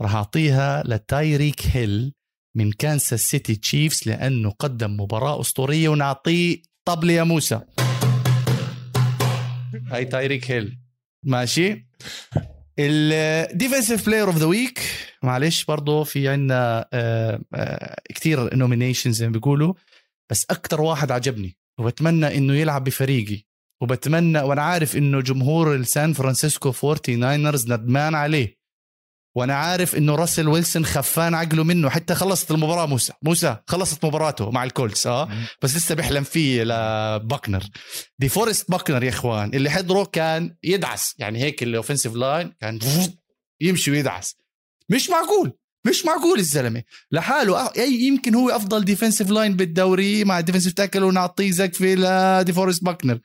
راح أعطيها لتايريك هيل من كانساس سيتي تشيفز لأنه قدم مباراة أسطورية ونعطيه طبله يا موسى. هاي تايريك هيل. ماشي؟ ال defensive player of the week معلش برضه في عندنا آه، آه، كثير nomination زي ما بيقولوا بس أكثر واحد عجبني وبتمنى إنه يلعب بفريقي وبتمنى وأنا عارف إنه جمهور السان فرانسيسكو 49 ندمان عليه. وأنا عارف إنه راسل ويلسون خفان عقله منه حتى خلصت المباراة موسى. موسى خلصت مباراته مع الكولتس آه؟ بس لسه بيحلم فيه لباكنر دي فورست باكنر يا إخوان اللي حضره كان يدعس. يعني هيك ال offensive line كان يمشي ويدعس. مش معقول مش معقول الزلمة. لحاله يمكن هو أفضل defensive line بالدوري مع defensive tackle ونعطيه زقفه لدي فورست باكنر.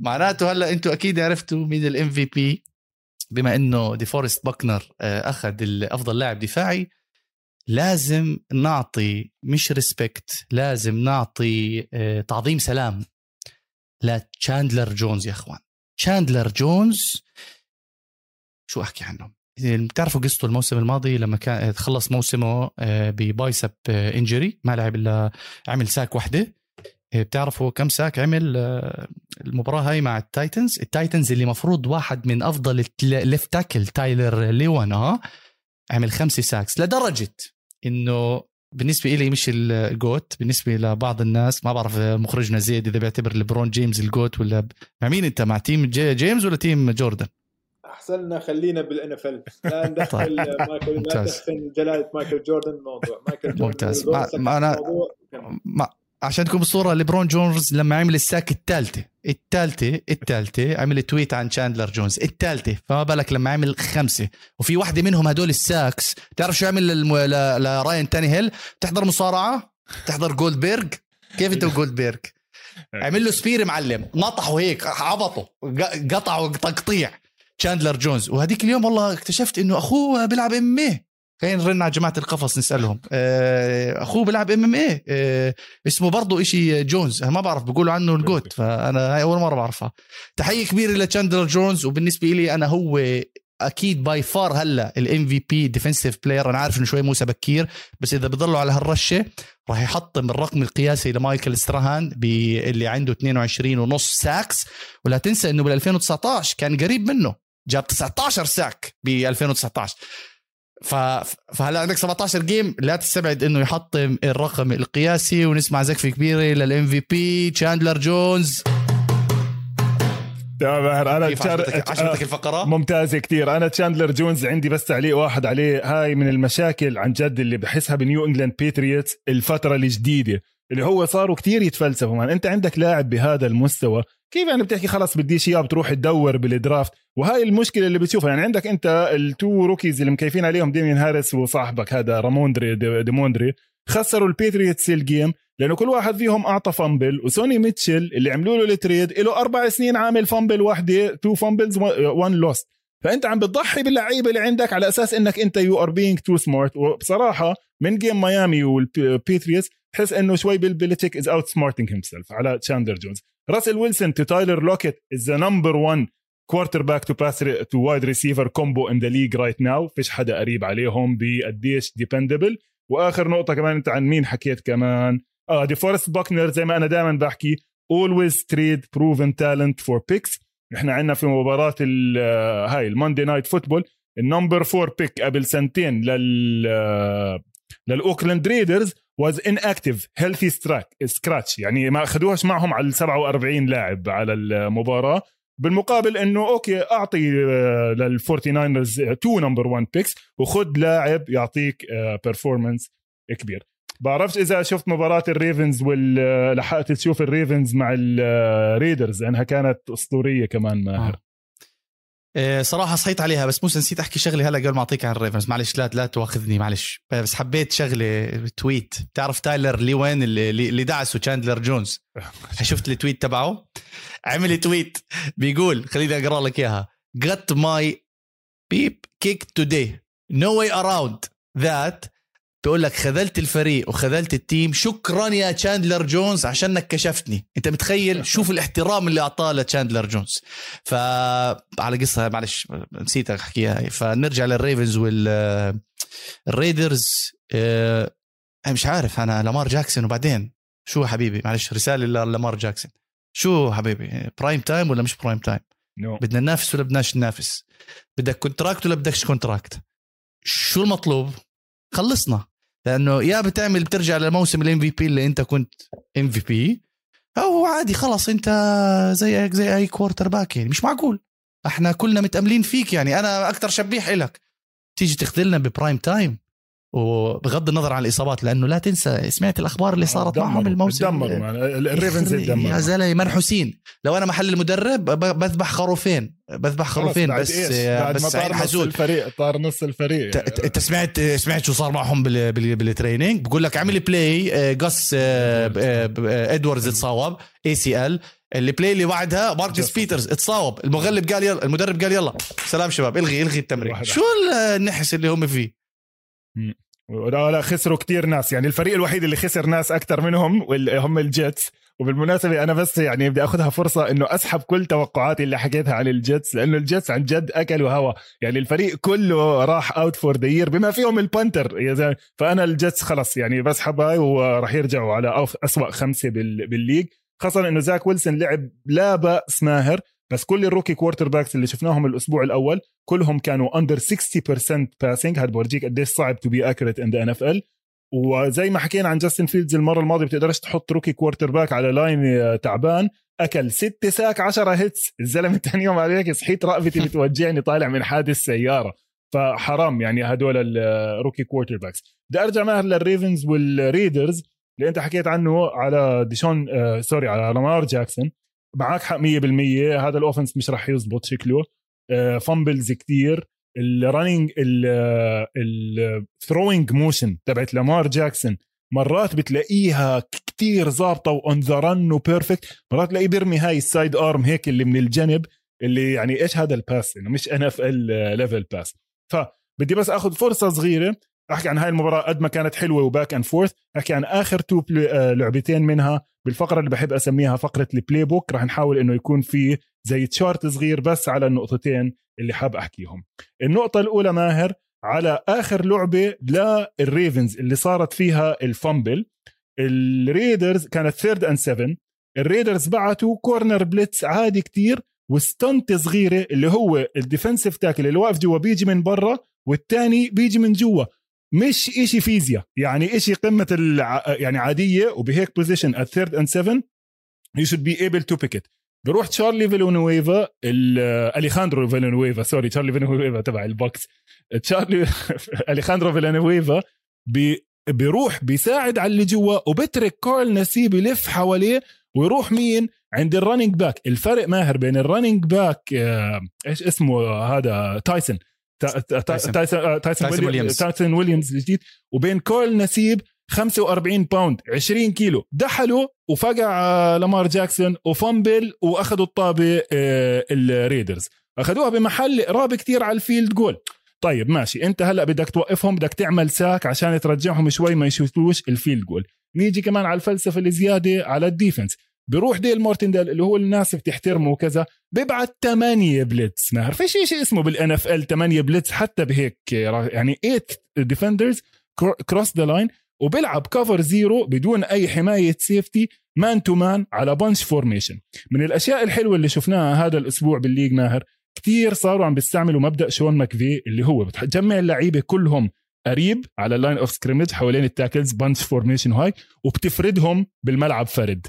معناته هلأ أنتم أكيد عرفتوا مين ال MVP بما إنه دي فورست باكنر آه، أخذ أفضل لاعب دفاعي لازم نعطي مش respect لازم نعطي آه، تعظيم سلام لتشاندلر جونز يا إخوان. تشاندلر جونز شو أحكي عنه؟ بتعرفوا قصته الموسم الماضي لما كان خلص موسمه آه، ب biceps injury ما لعب إلا عمل sack وحدة. بتعرفوا كم sack عمل المباراة هاي مع التايتنز؟ التايتنز اللي مفروض واحد من أفضل ال left tackle تايلر ليوان آه عمل خمسة sacks. لدرجة إنه بالنسبة لي مش ال GOAT بالنسبة لبعض الناس ما بعرف مخرجنا زيد إذا بيعتبر ليبرون جيمس ال GOAT ولا مع مين أنت؟ مع team جي جيمس ولا team جوردن؟ احسن خلينا بال NFL لا ندخل طيب. مايكل لا جلالة مايكل جوردن الموضوع مايكل جوردن ممتاز ما أنا ما عشان تكون بالصورة ليبرون جونز لما عمل ال sack الثالثه الثالثه الثالثه عمل tweet عن شاندلر جونز الثالثه فما بالك لما عمل خمسة؟ وفي واحدة منهم هدول ال sacks تعرف شو عمل للم... ل... لراين تانيهيل تحضر مصارعة؟ تحضر جولدبرغ؟ كيف انت وجولدبرغ؟ عمل له spear معلم نطحوا هيك عبطوا قطعوا تقطيع شاندلر جونز. وهذيك اليوم والله اكتشفت إنه أخوه بيلعب M خلينا نرن على جماعة القفص نسألهم. آه، أخوه بيلعب MMA اسمه برضه إشي جونز. أنا ما بعرف بيقولوا عنه ال GOAT فأنا هاي أول مرة بعرفها. تحية كبيرة لتشاندلر جونز وبالنسبة لي أنا هو أكيد by far هلأ ال MVP defensive player أنا عارف إنه شوي موسى بكير بس إذا بضلوا على هالرشة راح يحطم الرقم القياسي لمايكل ستراهان اللي عنده 22 ونص sacks ولا تنسى إنه بال 2019 كان قريب منه جاب 19 sack ب 2019 ف... فهلا عندك 17 game لا تستبعد إنه يحطم الرقم القياسي ونسمع زكفة كبيرة لل MVP تشاندلر جونز تمام أنا كيف عجبتك, عجبتك الفقرة؟ ممتازة كتير. أنا تشاندلر جونز عندي بس تعليق واحد عليه. هاي من المشاكل عن جد اللي بحسها بنيو إنجلاند باتريوتس الفترة الجديدة اللي هو صاروا كتير يتفلسفوا. man أنت عندك لاعب بهذا المستوى كيف يعني بتحكي خلص بديش إياه بتروح تدور بال draft وهاي المشكلة اللي بتشوفها. يعني عندك أنت ال two rookies اللي مكيفين عليهم داميان هاريس وصاحبك هذا راموندري راموندري خسروا الباتريوتس ال game لأنه كل واحد فيهم أعطى fumble وسوني ميتشل اللي عملوا له ال trade له أربع سنين عامل fumble واحدة two fumbles one lost فأنت عم بتضحي باللعيبة اللي عندك على أساس إنك أنت you are being too smart وبصراحة من game ميامي والباتريوتس تحس إنه شوي بيل بيليتيك از اوت سمارتنج هيم على تشاندر جونز راسل ويلسون تو تايلر لوكيت از ذا نمبر 1 كوارتر باك تو باس تو وايد ريسيفر كومبو ان ذا ليج رايت ناو فيش حدا قريب عليهم بقديش ديبندبل وآخر نقطة كمان انت عن مين حكيت كمان؟ آه دي فورست باكنر زي ما أنا دائما بحكي always trade proven talent for picks. إحنا عندنا في مباراة آه، هاي ال Monday Night Football ال number 4 pick قبل سنتين لل آه، للأوكلاند ريدرز active healthy ستراك scratch يعني ما أخذوهاش معهم على ال 47 لاعب على المباراة بالمقابل إنه okay أعطي للفورتي ناينرز two number 1 picks وخذ لاعب يعطيك performance آه، كبير. بعرفش إذا شفت مباراة الريفنز ولا لحقت تشوف الريفنز مع الريدرز لأنها كانت أسطورية كمان ماهر. آه. صراحة صحيت عليها بس موسى نسيت أحكي شغله هلا قبل ما أعطيك عن الريفنز معلش لا لا تواخذني معلش. بس حبيت شغله tweet. بتعرف تايلر لوان اللي, اللي دعسه؟ تشاندلر جونز. شفت ال tweet تبعه؟ عمل tweet بيقول خليني أقرأ لك إياها. Got my beep kicked today. No way around that بيقول لك خذلت الفريق وخذلت ال team شكرا يا تشاندلر جونز عشانك كشفتني. انت متخيل؟ شوف الاحترام اللي أعطاه لتشاندلر جونز. ف على قصة معلش نسيت أحكيها. فنرجع للريفنز وال الريدرز. آه مش عارف أنا لامار جاكسون وبعدين؟ شو حبيبي؟ معلش رسالة للامار جاكسون. شو حبيبي؟ prime time ولا مش prime time no. بدنا ننافس ولا بدناش ننافس؟ بدك contract ولا بدكش contract شو المطلوب؟ خلصنا. لأنه يا بتعمل بترجع لموسم ال MVP اللي أنت كنت MVP أو عادي خلص أنت زيك زي أي quarterback يعني مش معقول. إحنا كلنا متأملين فيك يعني أنا أكثر شبيح لك تيجي تخذلنا ب prime time وبغض النظر عن الإصابات لأنه لا تنسى سمعت الأخبار اللي صارت معهم الموسم الريفنز يا زلمة منحوسين لو أنا محل المدرب بذبح خروفين بذبح خروفين بس بعد بس طار نص الفريق طار نص الفريق. أنت سمعت سمعت شو صار معهم بال training؟ بقول لك عمل play قص إدواردز اتصاوب ACL ال play اللي بعدها ماركس بيترز اتصاوب. المغلب قال يلا المدرب قال يلا سلام شباب الغي إلغي التمرين. شو النحس اللي هم فيه؟ لا لا خسروا كتير ناس. يعني الفريق الوحيد اللي خسر ناس أكثر منهم هم الجيتس. وبالمناسبة أنا بس يعني بدي أخذها فرصة إنه أسحب كل توقعاتي اللي حكيتها عن الجيتس لأنه الجيتس عن جد أكلوا هوا يعني الفريق كله راح out for the year بما فيهم ال punter فأنا الجيتس خلص. يعني بسحب هاي وراح يرجعوا على أسوأ خمسة بال league. خاصة إنه زاك ويلسون لعب لا بأس ماهر. بس كل ال rookie quarterbacks اللي شفناهم الأسبوع الأول كلهم كانوا under 60% passing هذا بورجيك قديش صعب to be accurate in the NFL وزي ما حكينا عن جاستن فيلدز المرة الماضية بتقدرش تحط rookie quarterback على line تعبان. أكل ست sack 10 hits الزلمة ثاني يوم عليك صحيت رقبتي بتوجعني طالع من حادث سيارة. فحرام يعني هدول ال rookie quarterbacks بدي أرجع ماهر للريفنز والريدرز. اللي أنت حكيت عنه على ديشون آه sorry على لامار جاكسون. معك حق 100% هذا ال offense مش راح يزبط شكله. fumbles كتير. ال running ال throwing motion تبعت لامار جاكسون مرات بتلاقيها كتير ظابطة و on the run و perfect مرات تلاقيه بيرمي هاي ال side arm هيك اللي من الجنب اللي يعني إيش هذا ال pass انه مش NFL level pass فبدي بس آخذ فرصة صغيرة أحكي عن هاي المباراة قد ما كانت حلوة و back and forth أحكي عن آخر two آه، لعبتين منها. بالفقرة اللي بحب أسميها فقرة ال playbook رح نحاول إنه يكون في زي chart صغير بس على النقطتين اللي حاب أحكيهم. النقطة الأولى ماهر على آخر لعبة للريفنز اللي صارت فيها ال fumble الريدرز كانت third and 7 الريدرز بعتوا corner blitz عادي كتير و stunt صغيرة اللي هو ال defensive tackle اللي واقف جوا بيجي من برا والثاني بيجي من جوا. مش إشي فيزياء. يعني إشي قمة الع... يعني عادية وبهيك position at third and seven you should be able to pick it. بروح تشارلي فيلونويفا أليخاندرو فيلونويفا sorry تشارلي فيلونويفا تبع البوكس. تشارلي أليخاندرو فيلونويفا بي بيروح بيساعد على اللي جوا وبترك كارل نسيب يلف حواليه ويروح مين؟ عند ال running back الفرق ماهر بين ال running back آه، إيش اسمه هذا؟ تايسون. تايسون. تايسون ويليامز. تايسون ويليامز الجديد. وبين كارل نسيب 45 pound 20 كيلو. دحلوا وفقع آه، لامار جاكسون و fumble وأخذوا الطابة آه، الريدرز. أخذوها بمحل قراب كتير على ال field goal طيب ماشي. أنت هلأ بدك توقفهم بدك تعمل sack عشان ترجعهم شوي ما يشوتوش ال field goal نيجي كمان على الفلسفة الزيادة على ال defense. بيروح ديل مارتنديل اللي هو الناس بتحترمه وكذا بيبعت 8 blitz ما فيش شيء اسمه بال NFL 8 blitz حتى بهيك يعني 8 defenders cross the line وبيلعب cover zero بدون أي حماية safety man to man على bunch formation من الأشياء الحلوة اللي شفناها هذا الأسبوع بال league ماهر كثير صاروا عم بيستعملوا مبدأ شون ماكفي اللي هو بتجمع اللعيبة كلهم قريب على ال line of scrimmage حوالين ال tackles bunch formation وهاي وبتفردهم بالملعب فرد.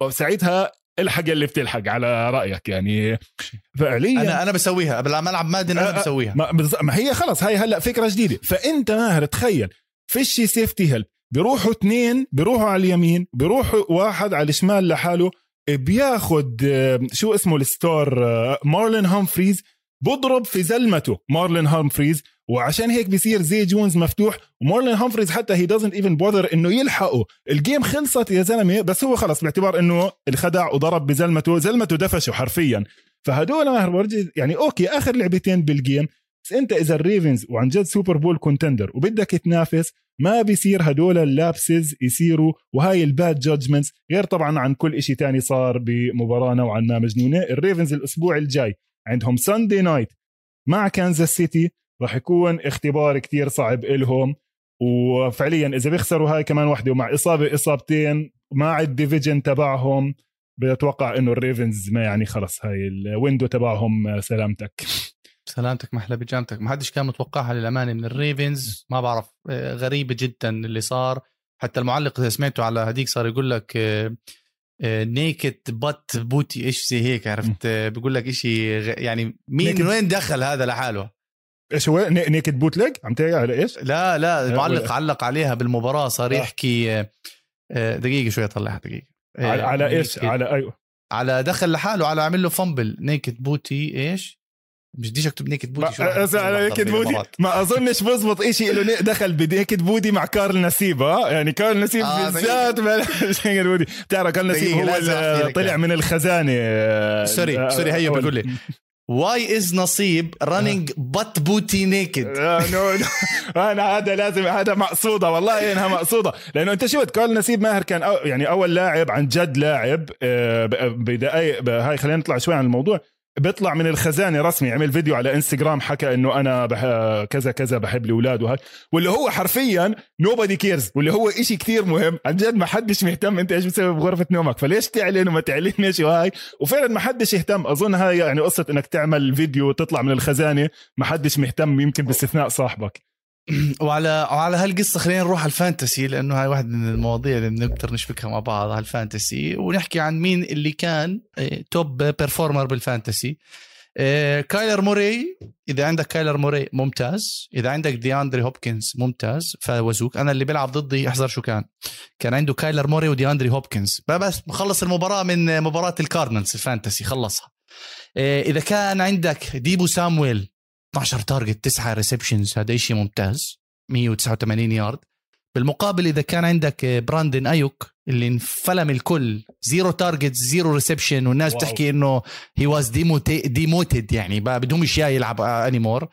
وساعتها الحق اللي بتلحق على رأيك يعني. فعليا أنا أنا بسويها. بالملعب مادن أنا بسويها. ما, ما هي خلص هاي هلأ فكرة جديدة. فأنت ماهر تخيل. فيش safety help بيروحوا اثنين بيروحوا على اليمين بيروحوا واحد على الشمال لحاله بياخد شو اسمه ال star مارلين هامفريز بضرب في زلمته مارلين هامفريز. وعشان هيك بيصير زي جونز مفتوح. ومارلين هامفريز حتى هي doesn't even bother إنه يلحقه. ال game خلصت يا زلمة بس هو خلص باعتبار إنه الخدع وضرب بزلمته زلمته دفشه حرفيا. فهدول ماهر يعني okay آخر لعبتين بال game بس أنت إذا الريفنز وعن جد Super Bowl contender وبدك تنافس ما بيصير هدول ال lapses يصيروا وهاي ال bad judgments غير طبعا عن كل إشي تاني صار بمباراة نوعا ما مجنونة الريفنز الأسبوع الجاي عندهم Sunday night مع كانزاس سيتي راح يكون اختبار كتير صعب إلهم. وفعليا إذا بيخسروا هاي كمان واحدة ومع إصابة إصابتين مع ال division تبعهم بتوقع إنه الريفنز ما يعني خلص هاي ال window تبعهم سلامتك. سلامتك محلى بجامتك. ما حدش كان متوقعها للأمانة من الريفنز. ما بعرف آه، غريبة جدا اللي صار. حتى المعلق إذا سمعته على هديك صار يقول لك نيكت بات بوتي إيش زي هيك عرفت؟ بيقول لك شيء يعني مين من وين دخل هذا لحاله؟ إيش هو؟ نيكد بوت ليج عم تحكي على إيش؟ لا لا المعلق علق عليها بالمباراة صار آه. يحكي آه، دقيقة شوي أطلعها دقيقة. على, على إيش؟ على أيوه. على دخل لحاله على عمل له فامبل نيكد بوتي إيش؟ مش بديش أكتب نيكد بودي شو على نيكد بودي ما أظنش بزبط شيء له دخل بنيكد بودي مع كارل نسيب ها يعني كارل نسيب آه بالذات نيكد بودي بتعرف كارل نسيب هو اللي طلع من الخزانة سوري آه، سوري هيو بيقول لي. واي از نصيب رننج بط بوتي نيكد. نو أنا هذا لازم هذا مقصودة والله إنها مقصودة. لأنه أنت شفت كارل نسيب ماهر كان أو يعني أول لاعب عن جد لاعب آه، بدقائق هاي خلينا نطلع شوي عن الموضوع. بيطلع من الخزانة رسمي عمل فيديو على إنستغرام حكى إنه أنا بح... كذا كذا بحب الأولاد وهي واللي هو حرفيا nobody cares واللي هو إشي كتير مهم. عن جد ما حدش مهتم أنت إيش بتسوي بغرفة نومك فليش تعلن وما تعلنش وهاي؟ وفعلا ما حدش يهتم. أظن هاي يعني قصة إنك تعمل فيديو وتطلع من الخزانة ما حدش مهتم يمكن باستثناء صاحبك. وعلى وعلى هالقصة خلينا نروح على ال fantasy لأنه هاي واحد من المواضيع اللي بنقدر نشبكها مع بعض على ال fantasy. ونحكي عن مين اللي كان top آه، performer بال fantasy. آه، كايلر موري إذا عندك كايلر موري ممتاز. إذا عندك دياندري هوبكنز ممتاز فوزوك. أنا اللي بيلعب ضدي أحذر شو كان. كان عنده كايلر موري ودياندري هوبكنز. بس مخلص المباراة من مباراة الكاردنالز ال fantasy خلصها. آه، إذا كان عندك ديبو سامويل 12 target 9 receptions هذا شيء ممتاز. 189 يارد بالمقابل إذا كان عندك براندن ايوك اللي انفلم الكل zero target zero reception والناس wow. بتحكي إنه he was demoted يعني بدهمش إياه يلعب anymore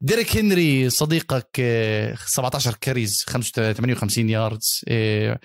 ديريك هنري صديقك آه، 17 carries 58 yards آه،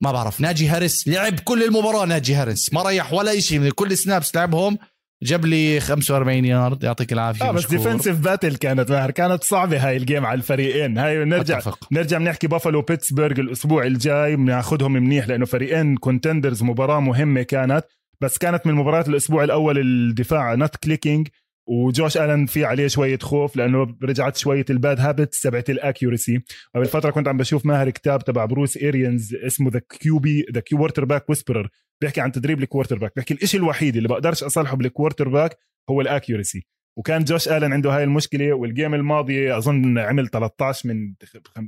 ما بعرف. ناجي هاريس لعب كل المباراة ناجي هاريس. ما ريح ولا شيء من كل snaps لعبهم. جاب لي 45 يارد يعطيك العافية آه بس. defensive battle كانت ماهر كانت صعبة هاي ال game على الفريقين هاي نرجع أتفق. نرجع بنحكي بافلو بيتسبرغ الأسبوع الجاي بناخذهم منيح لأنه فريقين contenders مباراة مهمة كانت بس كانت من مباريات الأسبوع الأول الدفاع not clicking وجوش آلن في عليه شوية خوف لأنه رجعت شوية ال bad habits تبعت ال accuracy قبل فتره كنت عم بشوف ماهر كتاب تبع بروس اريانز اسمه the QB the quarterback whisperer بيحكي عن تدريب ال quarterback بيحكي الشيء الوحيد اللي بقدرش اصلحه بال quarterback هو ال accuracy وكان جوش آلن عنده هاي المشكلة وال game الماضي أظن عمل 13 من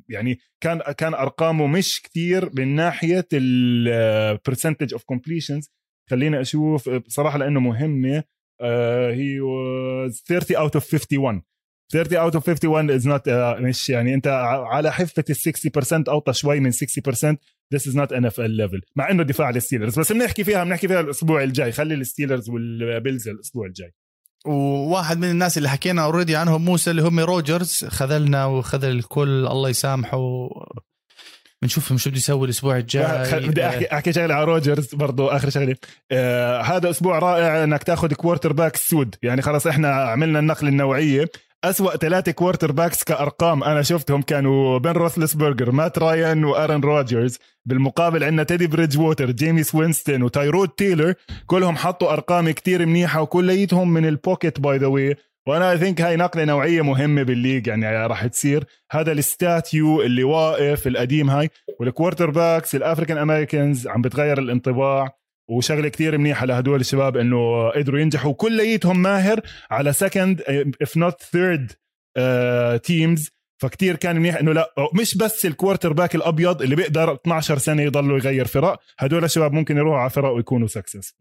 يعني كان كان أرقامه مش كثير من ناحية ال percentage of completions خليني أشوف بصراحة لأنه مهمة he was 30 out of 51 30 out of 51 is not مش يعني انت على حفه ال 60% أوطى شوي من 60% this is not NFL level. مع إنه دفاع الستيلرز بس بنحكي فيها بنحكي فيها الأسبوع الجاي. خلي الستيلرز والبيلز الأسبوع الجاي. وواحد من الناس اللي حكينا already عنهم موسى اللي هم روجرز خذلنا وخذل الكل. الله يسامحه. بنشوف شو بده يسوي الأسبوع الجاي. بدي احكي أحكي شغلة على روجرز برضو آخر شغلة. آه هذا أسبوع رائع إنك تأخذ quarterback سود. يعني خلاص إحنا عملنا النقلة النوعية. أسوأ ثلاثة quarterbacks كأرقام أنا شفتهم كانوا بن روثلسبرجر مات رايان وآرن روجرز بالمقابل عندنا تيدي بريدج ووتر جيميس وينستون وتايرود تيلر كلهم حطوا أرقام كتير منيحة وكليتهم من ال pocket by the way وأنا I think هاي نقلة نوعية مهمة بال league يعني راح تصير. هذا ال statue اللي واقف القديم هاي. وال quarterbacks ال African Americans عم بتغير الانطباع. وشغلة كتير منيحة لهدول الشباب إنه قدروا ينجحوا. كليتهم ماهر على second if not third teams فكتير كان منيح إنه لا مش بس ال quarterback الأبيض اللي بيقدر 12 سنة يضلوا يغير فرق. هدول الشباب ممكن يروحوا على فرق ويكونوا success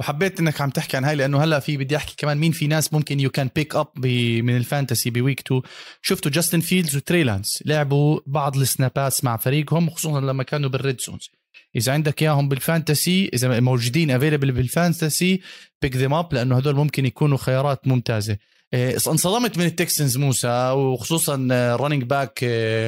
وحبيت إنك عم تحكي عن هاي لأنه هلأ في بدي أحكي كمان مين في ناس ممكن you can pick up من ال fantasy ب week 2 شفتوا جاستن فيلدز وتري لانس لعبوا بعض السنابات مع فريقهم خصوصا لما كانوا بال red zones إذا عندك إياهم بال fantasy إذا موجودين available بال fantasy pick them up لأنه هدول ممكن يكونوا خيارات ممتازة إيه، انصدمت من التكسنز موسى وخصوصا running back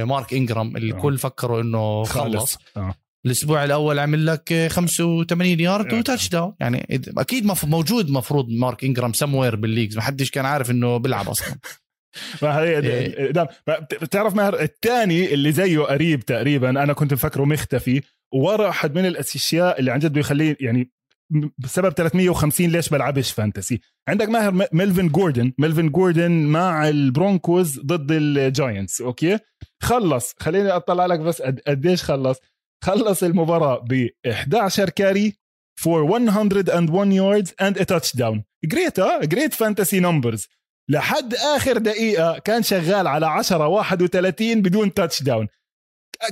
مارك انجرام اللي آه. الكل فكروا إنه خلص آه. الأسبوع الأول عمل لك 85 يارد. و touchdown يعني أكيد موجود مفروض مارك انجرام somewhere بال leagues ما حدش كان عارف إنه بيلعب أصلا فهي إيه. damn بتعرف ماهر الثاني اللي زيه قريب تقريبا أنا كنت مفكره مختفي وورا واحد من الاشياء اللي عن جد بيخليه يعني بسبب 350 ليش بلعبش fantasy. عندك ماهر م- ميلفين جوردن. ميلفين جوردن مع البرونكوز ضد الجاينتس. أوكي؟ خلص. خليني أطلع لك بس قد- قديش خلص. خلص المباراة ب 11 carry for 101 yards and a touchdown. great آه great fantasy numbers لحد آخر دقيقة كان شغال على 10 31 بدون touchdown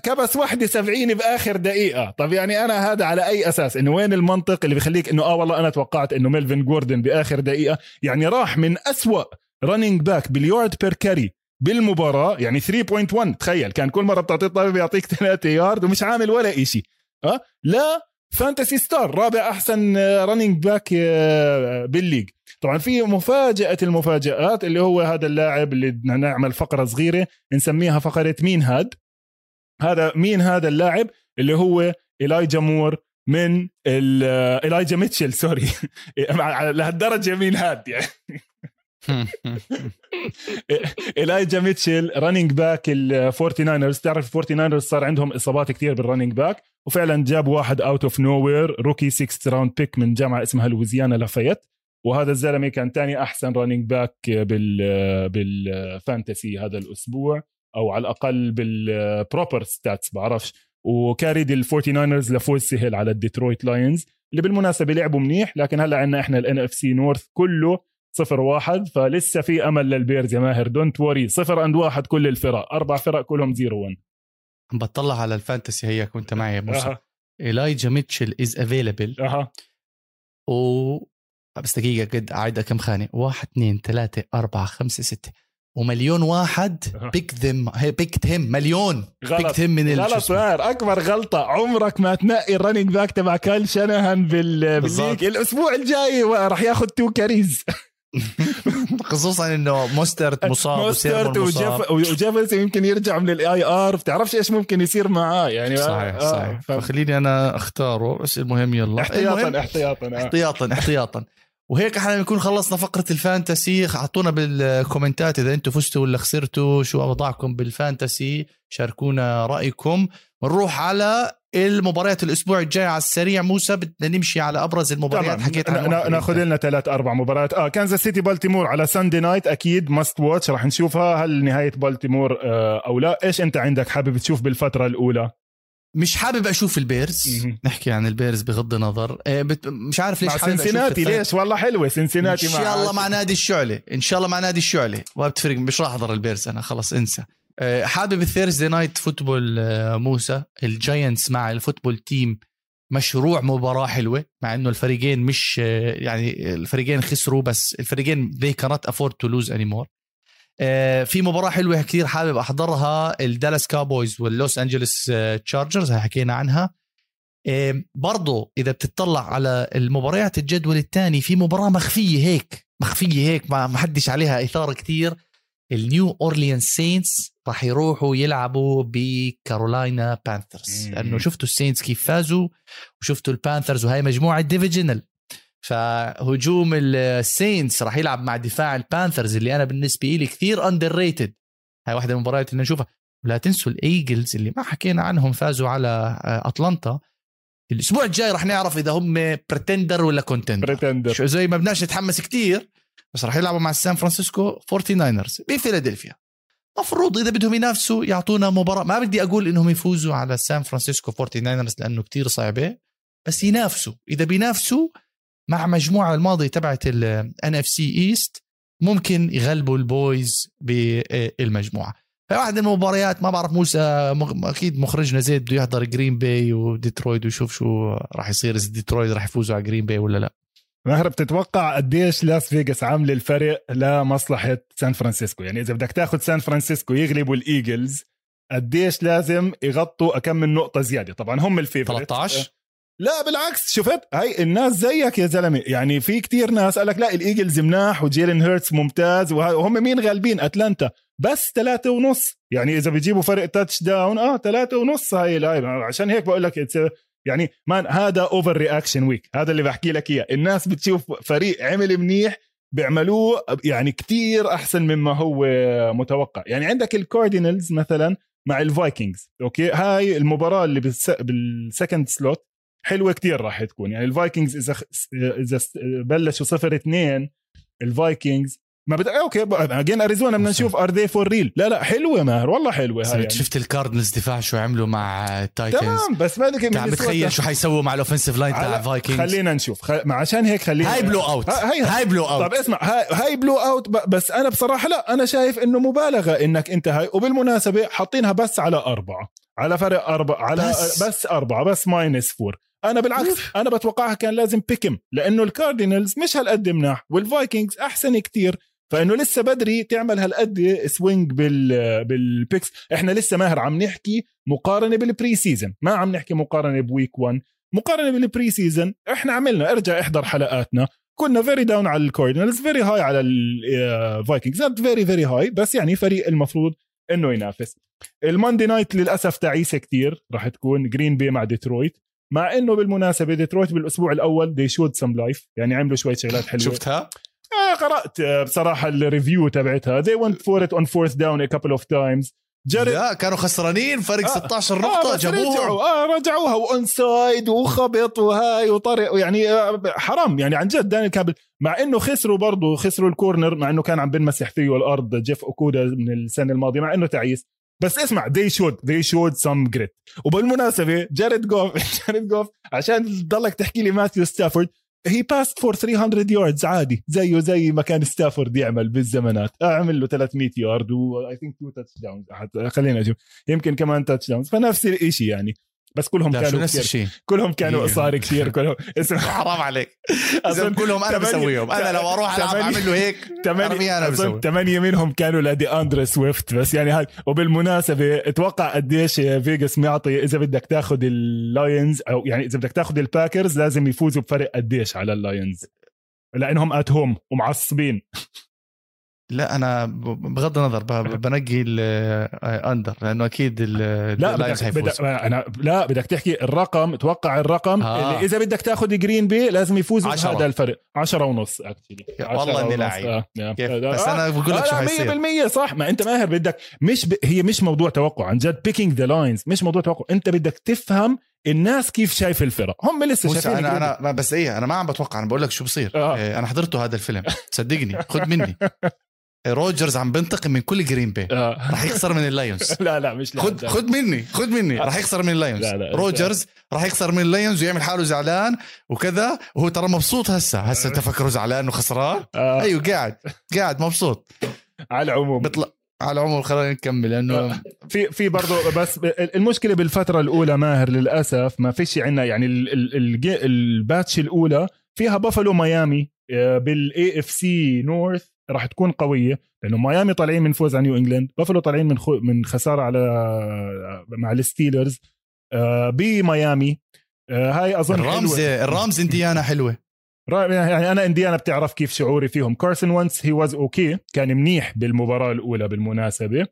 كبس واحدة 70 بآخر دقيقة. طب يعني أنا هذا على أي أساس؟ إنه وين المنطق اللي بيخليك إنه آه والله أنا توقعت إنه ميلفين جوردن بآخر دقيقة. يعني راح من أسوأ running back بال yard per carry بالمباراة يعني 3.1 تخيل. كان كل مرة بتعطيه الطابة بيعطيك 3 يارد ومش عامل ولا إشي. آه؟ لا fantasy star رابع أحسن running back بال league. طبعا في مفاجأة المفاجآت اللي هو هذا اللاعب اللي بدنا نعمل فقرة صغيرة نسميها فقرة مين هاد؟ هذا مين هذا اللاعب اللي هو إلايجا مور من إلايجا ميتشل sorry. لهالدرجة مين هاد يعني. إلايجا ميتشل running back الفورتي ناينرز تعرف الفورتي ناينرز صار عندهم إصابات كثير بال running back وفعلا جاب واحد out of nowhere rookie 6 round pick من جامعة اسمها لويزيانا لافايت وهذا الزلمة كان ثاني أحسن running back بال بال fantasy هذا الأسبوع. أو على الأقل بال proper stats بعرفش. و carried الفورتي ناينرز لفوز سهل على الديترويت لاينز اللي بالمناسبة لعبوا منيح لكن هلأ عندنا إحنا ال NFC North كله صفر واحد فلسه في أمل للبيرز يا ماهر. don't worry صفر and واحد كل الفرق. أربع فرق كلهم zero 1 عم بطلع على ال fantasy هيك وانت معي يا موسى. إلايجا ميتشل از افيلبل أها. و بس دقيقة قد عايدة كم خانة واحد اثنين ثلاثة أربعة خمسة ستة. ومليون واحد. بيك ذم بيك هم مليون. غلط. بيك من غلط. ماهر. أكبر غلطة عمرك ما تنقي الرننج باك تبع كايل شانهان بال. بالليج. الأسبوع الجاي راح ياخذ تو كاريز خصوصا إنه موسترت مصاب موسترت وجيف وجيفرسون يمكن يرجع من ال IR بتعرفش إيش ممكن يصير معاه؟ يعني صحيح صحيح. ف... فخليني أنا أختاره بس المهم يلا. احتياطا المهم احتياطا آه. احتياطا احتياطا. وهيك إحنا بنكون خلصنا فقرة ال fantasy. أعطونا بالكومنتات إذا أنتم فزتوا ولا خسرتوا شو أوضاعكم بال fantasy. شاركونا رأيكم. بنروح على المباريات الأسبوع الجاي على السريع. موسى بدنا نمشي على أبرز المباريات. حكيت عنها ناخذ لنا ثلاث أربع مباريات. آه كانزاس سيتي بالتيمور على Sunday night. أكيد must watch راح نشوفها. هل نهاية بالتيمور آه أو لا؟ إيش أنت عندك حابب تشوف بالفترة الأولى؟ مش حابب أشوف البيرز. نحكي عن البيرز بغض النظر. آه، بت- مش عارف ليش مع حابب الفرق. ليش؟ والله حلوة إن سنسيناتي شاء الله مع نادي الشعله إن شاء الله مع نادي الشعله ما بتفرق مش راح أحضر البيرز أنا خلص انسى. أه، حابب ال Thursday night football أه، موسى. الجاينتس مع الفوتبول تيم مشروع مباراة حلوة مع إنه الفريقين مش أه، يعني الفريقين خسروا بس الفريقين they cannot afford to lose anymore. في مباراة حلوة كثير حابب أحضرها الدالاس كابويز واللوس انجلوس تشارجرز هاي حكينا عنها. برضو إذا بتطلع على المباريات الجدول الثاني في مباراة مخفية هيك مخفية هيك ما حدش عليها إثارة كثير. النيو اورليان سينتس راح يروحوا يلعبوا بكارولاينا بانثرز. لأنه شفتوا السينتس كيف فازوا وشفتوا البانثرز وهي مجموعة divisional فهجوم السينتس راح يلعب مع دفاع البانثرز اللي أنا بالنسبة لي كثير underrated هاي واحدة من المباريات اللي نشوفها ولا تنسوا الايجلز اللي ما حكينا عنهم فازوا على آه، اتلانتا الأسبوع الجاي راح نعرف إذا هم pretender ولا contender pretender شو زي ما بدناش نتحمس كتير بس راح يلعبوا مع السان فرانسيسكو 49رز بفيلادلفيا مفروض إذا بدهم ينافسوا يعطونا مباراة. ما بدي أقول إنهم يفوزوا على سان فرانسيسكو 49رز لأنه كتير صعبة بس ينافسوا. إذا بينافسوا مع مجموعة الماضي تبعت ال NFC East ممكن يغلبوا البويز بالمجموعة. فواحد من المباريات ما بعرف موسى أكيد مخرجنا زيد بده يحضر جرين باي وديترويت ويشوف شو راح يصير إذا ديترويت راح يفوزوا على جرين باي ولا لا. مهر بتتوقع قديش لاس فيغاس عامله الفرق لمصلحة سان فرانسيسكو؟ يعني إذا بدك تاخذ سان فرانسيسكو يغلبوا الإيجلز قديش لازم يغطوا كم من نقطة زيادة؟ طبعا هم ال favorite 13 لا بالعكس شفت؟ هاي الناس زيك يا زلمة. يعني في كتير ناس قال لك لا الإيجلز مناح وجيلين هيرتس ممتاز وهم مين غالبين؟ أتلانتا. بس ثلاثة ونص. يعني إذا بيجيبوا فرق touchdown آه ثلاثة ونص هاي اللاعب عشان هيك بقول لك يعني man هذا overreaction week هذا اللي بحكي لك إياه. الناس بتشوف فريق عمل منيح بيعملوه يعني كتير أحسن مما هو متوقع. يعني عندك الكاردينالز مثلا مع الفايكنجز okay؟ هاي المباراة اللي بالس... بال second slot حلوة كتير راح تكون. يعني الفايكنجز إذا إذا بلشوا صفر اثنين الفايكنجز ما بدأ okay again أريزونا بدنا نشوف are they for real لا لا حلوة ماهر والله حلوة هاي يعني. شفت الكاردنالز دفاع شو عملوا مع التايتنز تمام بس ما بدك عم بتخيل شو حيسووا مع ال offensive line تاع الفايكنجز خلينا نشوف. خ... ما عشان هيك خلينا هاي blowout هاي هاي blow طب out اسمع هاي, هاي blowout ب- بس أنا بصراحة لا أنا شايف إنه مبالغة إنك أنت هاي وبالمناسبة حاطينها بس على أربعة. على فرق أربعة على بس. بس, بس أربعة بس minus four أنا بالعكس. أنا بتوقعها كان لازم pick'em لأنه الكاردينالز مش هالقد مناح والفايكنجز أحسن كتير فإنه لسه بدري تعمل هالقد swing بال بال picks إحنا لسه ماهر عم نحكي مقارنة بال preseason ما عم نحكي مقارنة ب week 1 مقارنة بال preseason إحنا عملنا ارجع احضر حلقاتنا. كنا very down على الكاردينالز very high على الفايكنجز not very very high بس يعني فريق المفروض إنه ينافس. ال Monday night للأسف تعيسة كتير راح تكون جرين بي مع ديترويت مع إنه بالمناسبة ديترويت بالأسبوع الأول they showed some life يعني عملوا شوية شغلات حلوة. شفتها؟ آه قرأت آه، بصراحة ال review تبعتها. They went for it on fourth down a couple of times. جارد لا كانوا خسرانين فرق آه. 16 آه نقطة رجعوا جابوها. آه رجعوها و onside وخبط وهاي وطرق يعني آه حرام. يعني عن جد دانيال كامبل مع إنه خسروا برضه خسروا ال corner مع إنه كان عم بنمسح فيه الأرض جيف أوكودا من السنة الماضية مع إنه تعيس. بس اسمع they showed they showed some grit. وبالمناسبة جاريد جوف جاريد جوف عشان تضلك تحكي لي ماثيو ستافورد he passed for 300 yards عادي زيه زي ما كان ستافورد يعمل بالزمانات. آه عمل له 300 yard و I think two touchdowns خلينا نشوف. يمكن كمان touchdowns فنفس الشيء يعني. بس كلهم كانوا نفس الشيء. كلهم كانوا. قصار كثير كلهم. اسمع. حرام عليك. إذا كلهم أنا تمانية- بسويهم. أنا لو أروح ألعب تمانية- أعمل له هيك ثمانية أنا اظن بسوي. ثمانية منهم كانوا لدي أندري سويفت بس يعني هاي وبالمناسبة أتوقع قديش فيجاس معطي إذا بدك تاخذ اللاينز أو يعني إذا بدك تاخذ الباكرز لازم يفوزوا بفرق قديش على اللاينز. لأنهم at home ومعصبين. لا أنا بغض النظر بنقي ال under لأنه أكيد ال- لا بدك, بدك أنا لا بدك تحكي الرقم توقع الرقم. آه. اللي إذا بدك تأخذ جرين بي لازم عشرة. هذا الفرق 10 ونص actually والله إني لاعب. كيف؟ بس أنا بقول لك شو حيصير. 100% صح. ما أنت ماهر بدك مش ب... هي مش موضوع توقع. عن جد picking the lines مش موضوع توقع. أنت بدك تفهم الناس كيف شايف الفرق. هم لسه شايفين أنا أنا بس إيه أنا ما عم بتوقع. أنا بقول لك شو بصير. آه. أنا حضرته هذا الفيلم. صدقني خد مني. روجرز عم بنتقم من كل جرين باي. آه. راح يخسر من اللايونز لا لا مش خد. خد مني خد مني. راح يخسر من ال Lions لا، لا، روجرز راح يخسر من ال Lions ويعمل حاله زعلان وكذا وهو ترى مبسوط هسه. هسه انت فكره زعلان وخسران؟ آه. أيوه قاعد قاعد مبسوط. على العموم. بيطلع على العموم خلينا نكمل لأنه في في برضه بس المشكلة بالفترة الأولى ماهر للأسف ما فيش عندنا يعني ال batch الأولى فيها بافلو ميامي بال AFC North راح تكون قوية لأنه ميامي طالعين من فوز على نيو إنجلاند بافلو طالعين من خو من خسارة على مع ال Steelers. آه، بميامي آه، هاي أظن ال Rams حلوة. ال Rams إنديانا حلوة. يعني أنا إنديانا بتعرف كيف شعوري فيهم. كارسون وينتز he was okay كان منيح بالمباراة الأولى بالمناسبة.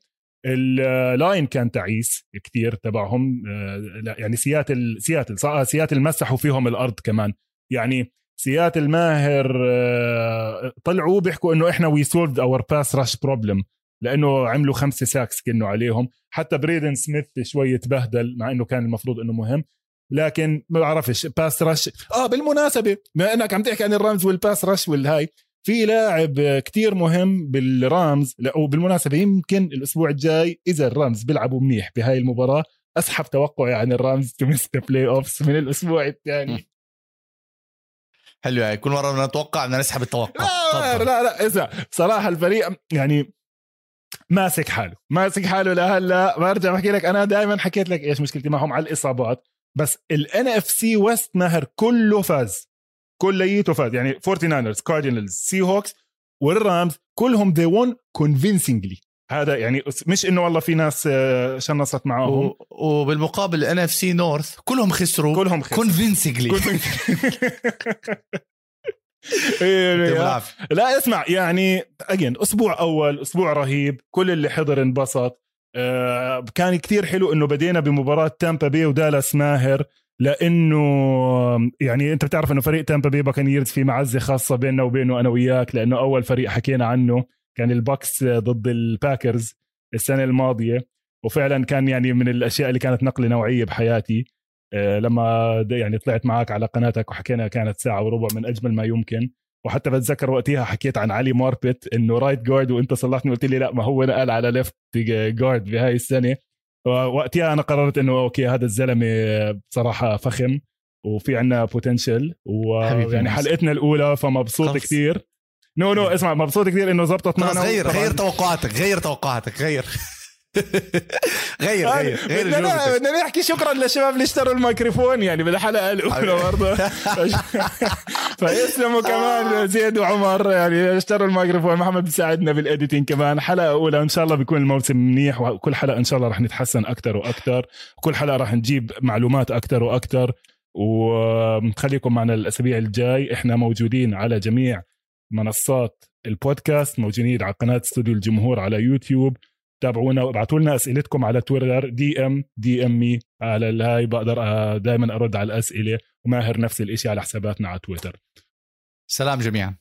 ال line كان تعيس كتير تبعهم. آه، لا يعني سياتل سياتل صح سياتل مسحوا فيهم الأرض كمان. يعني سياتل ماهر آه، طلعوا بيحكوا إنه إحنا we solved our pass rush problem لأنه عملوا خمسة sacks كانوا عليهم. حتى بريدن سميث شوي تبهدل مع إنه كان المفروض إنه مهم. لكن ما بعرفش pass rush آه بالمناسبة بما إنك عم تحكي عن ال Rams وال pass rush والهاي في لاعب كتير مهم بال Rams وبالمناسبة يمكن الأسبوع الجاي إذا ال Rams بيلعبوا منيح بهاي المباراة أسحب توقعي عن ال Rams to playoffs من الأسبوع الثاني. حلو هاي كل مرة بدنا نتوقع بدنا نسحب التوقع لا. لا لا اسمع صراحة الفريق يعني ماسك حاله ماسك حاله لهلا برجع بحكي لك أنا دائما حكيت لك إيش مشكلتي معهم على الإصابات بس ال NFC West ماهر كله فاز كليته فاز يعني 49ers Cardinals Seahawks وال Rams كلهم they won convincingly هذا يعني مش إنه والله في ناس آه، شنصت معاهم. و- وبالمقابل NFC North كلهم خسروا. كلهم خسروا. convincingly إيه، لا اسمع يعني again أسبوع أول أسبوع رهيب كل اللي حضر انبسط. آه كان كتير حلو إنه بدينا بمباراة تامبا بي ودالاس ماهر لأنه يعني أنت بتعرف إنه فريق تامبا بي Buccaneers في معزة خاصة بيننا وبينه أنا وياك لأنه أول فريق حكينا عنه. كان ال Bucs ضد ال Packers السنة الماضية. وفعلا كان يعني من الأشياء اللي كانت نقلة نوعية بحياتي. آه، لما يعني طلعت معك على قناتك وحكينا كانت ساعة وربع من أجمل ما يمكن. وحتى بتذكر وقتها حكيت عن علي ماربت إنه right guard وأنت صلحتني قلت لي لا ما هو نقل على left guard بهاي السنة. وقتها أنا قررت إنه okay هذا الزلمة بصراحة فخم وفي عنا potential ويعني. حلقتنا الأولى فمبسوط. كثير. no no اسمع مبسوط كثير إنه زبطت معنا غير غير توقعاتك غير توقعاتك غير. غير غير غير بدنا. بدنا نحكي شكرا للشباب اللي اشتروا الميكروفون يعني بالحلقة الأولى برضه. فيسلموا كمان زيد وعمر يعني اشتروا الميكروفون. محمد بيساعدنا بال editing كمان. حلقة أولى إن شاء الله بيكون الموسم منيح وكل حلقة إن شاء الله رح نتحسن أكثر وأكثر وكل حلقة رح نجيب معلومات أكثر وأكثر وخليكم معنا الاسابيع الجاي. إحنا موجودين على جميع منصات البودكاست موجودين على قناة استوديو الجمهور على يوتيوب. تابعونا وابعتوا لنا أسئلتكم على تويتر DM DM me. على الهاي بقدر دائما أرد على الأسئلة وماهر نفس الشيء على حساباتنا على تويتر. سلام جميعا.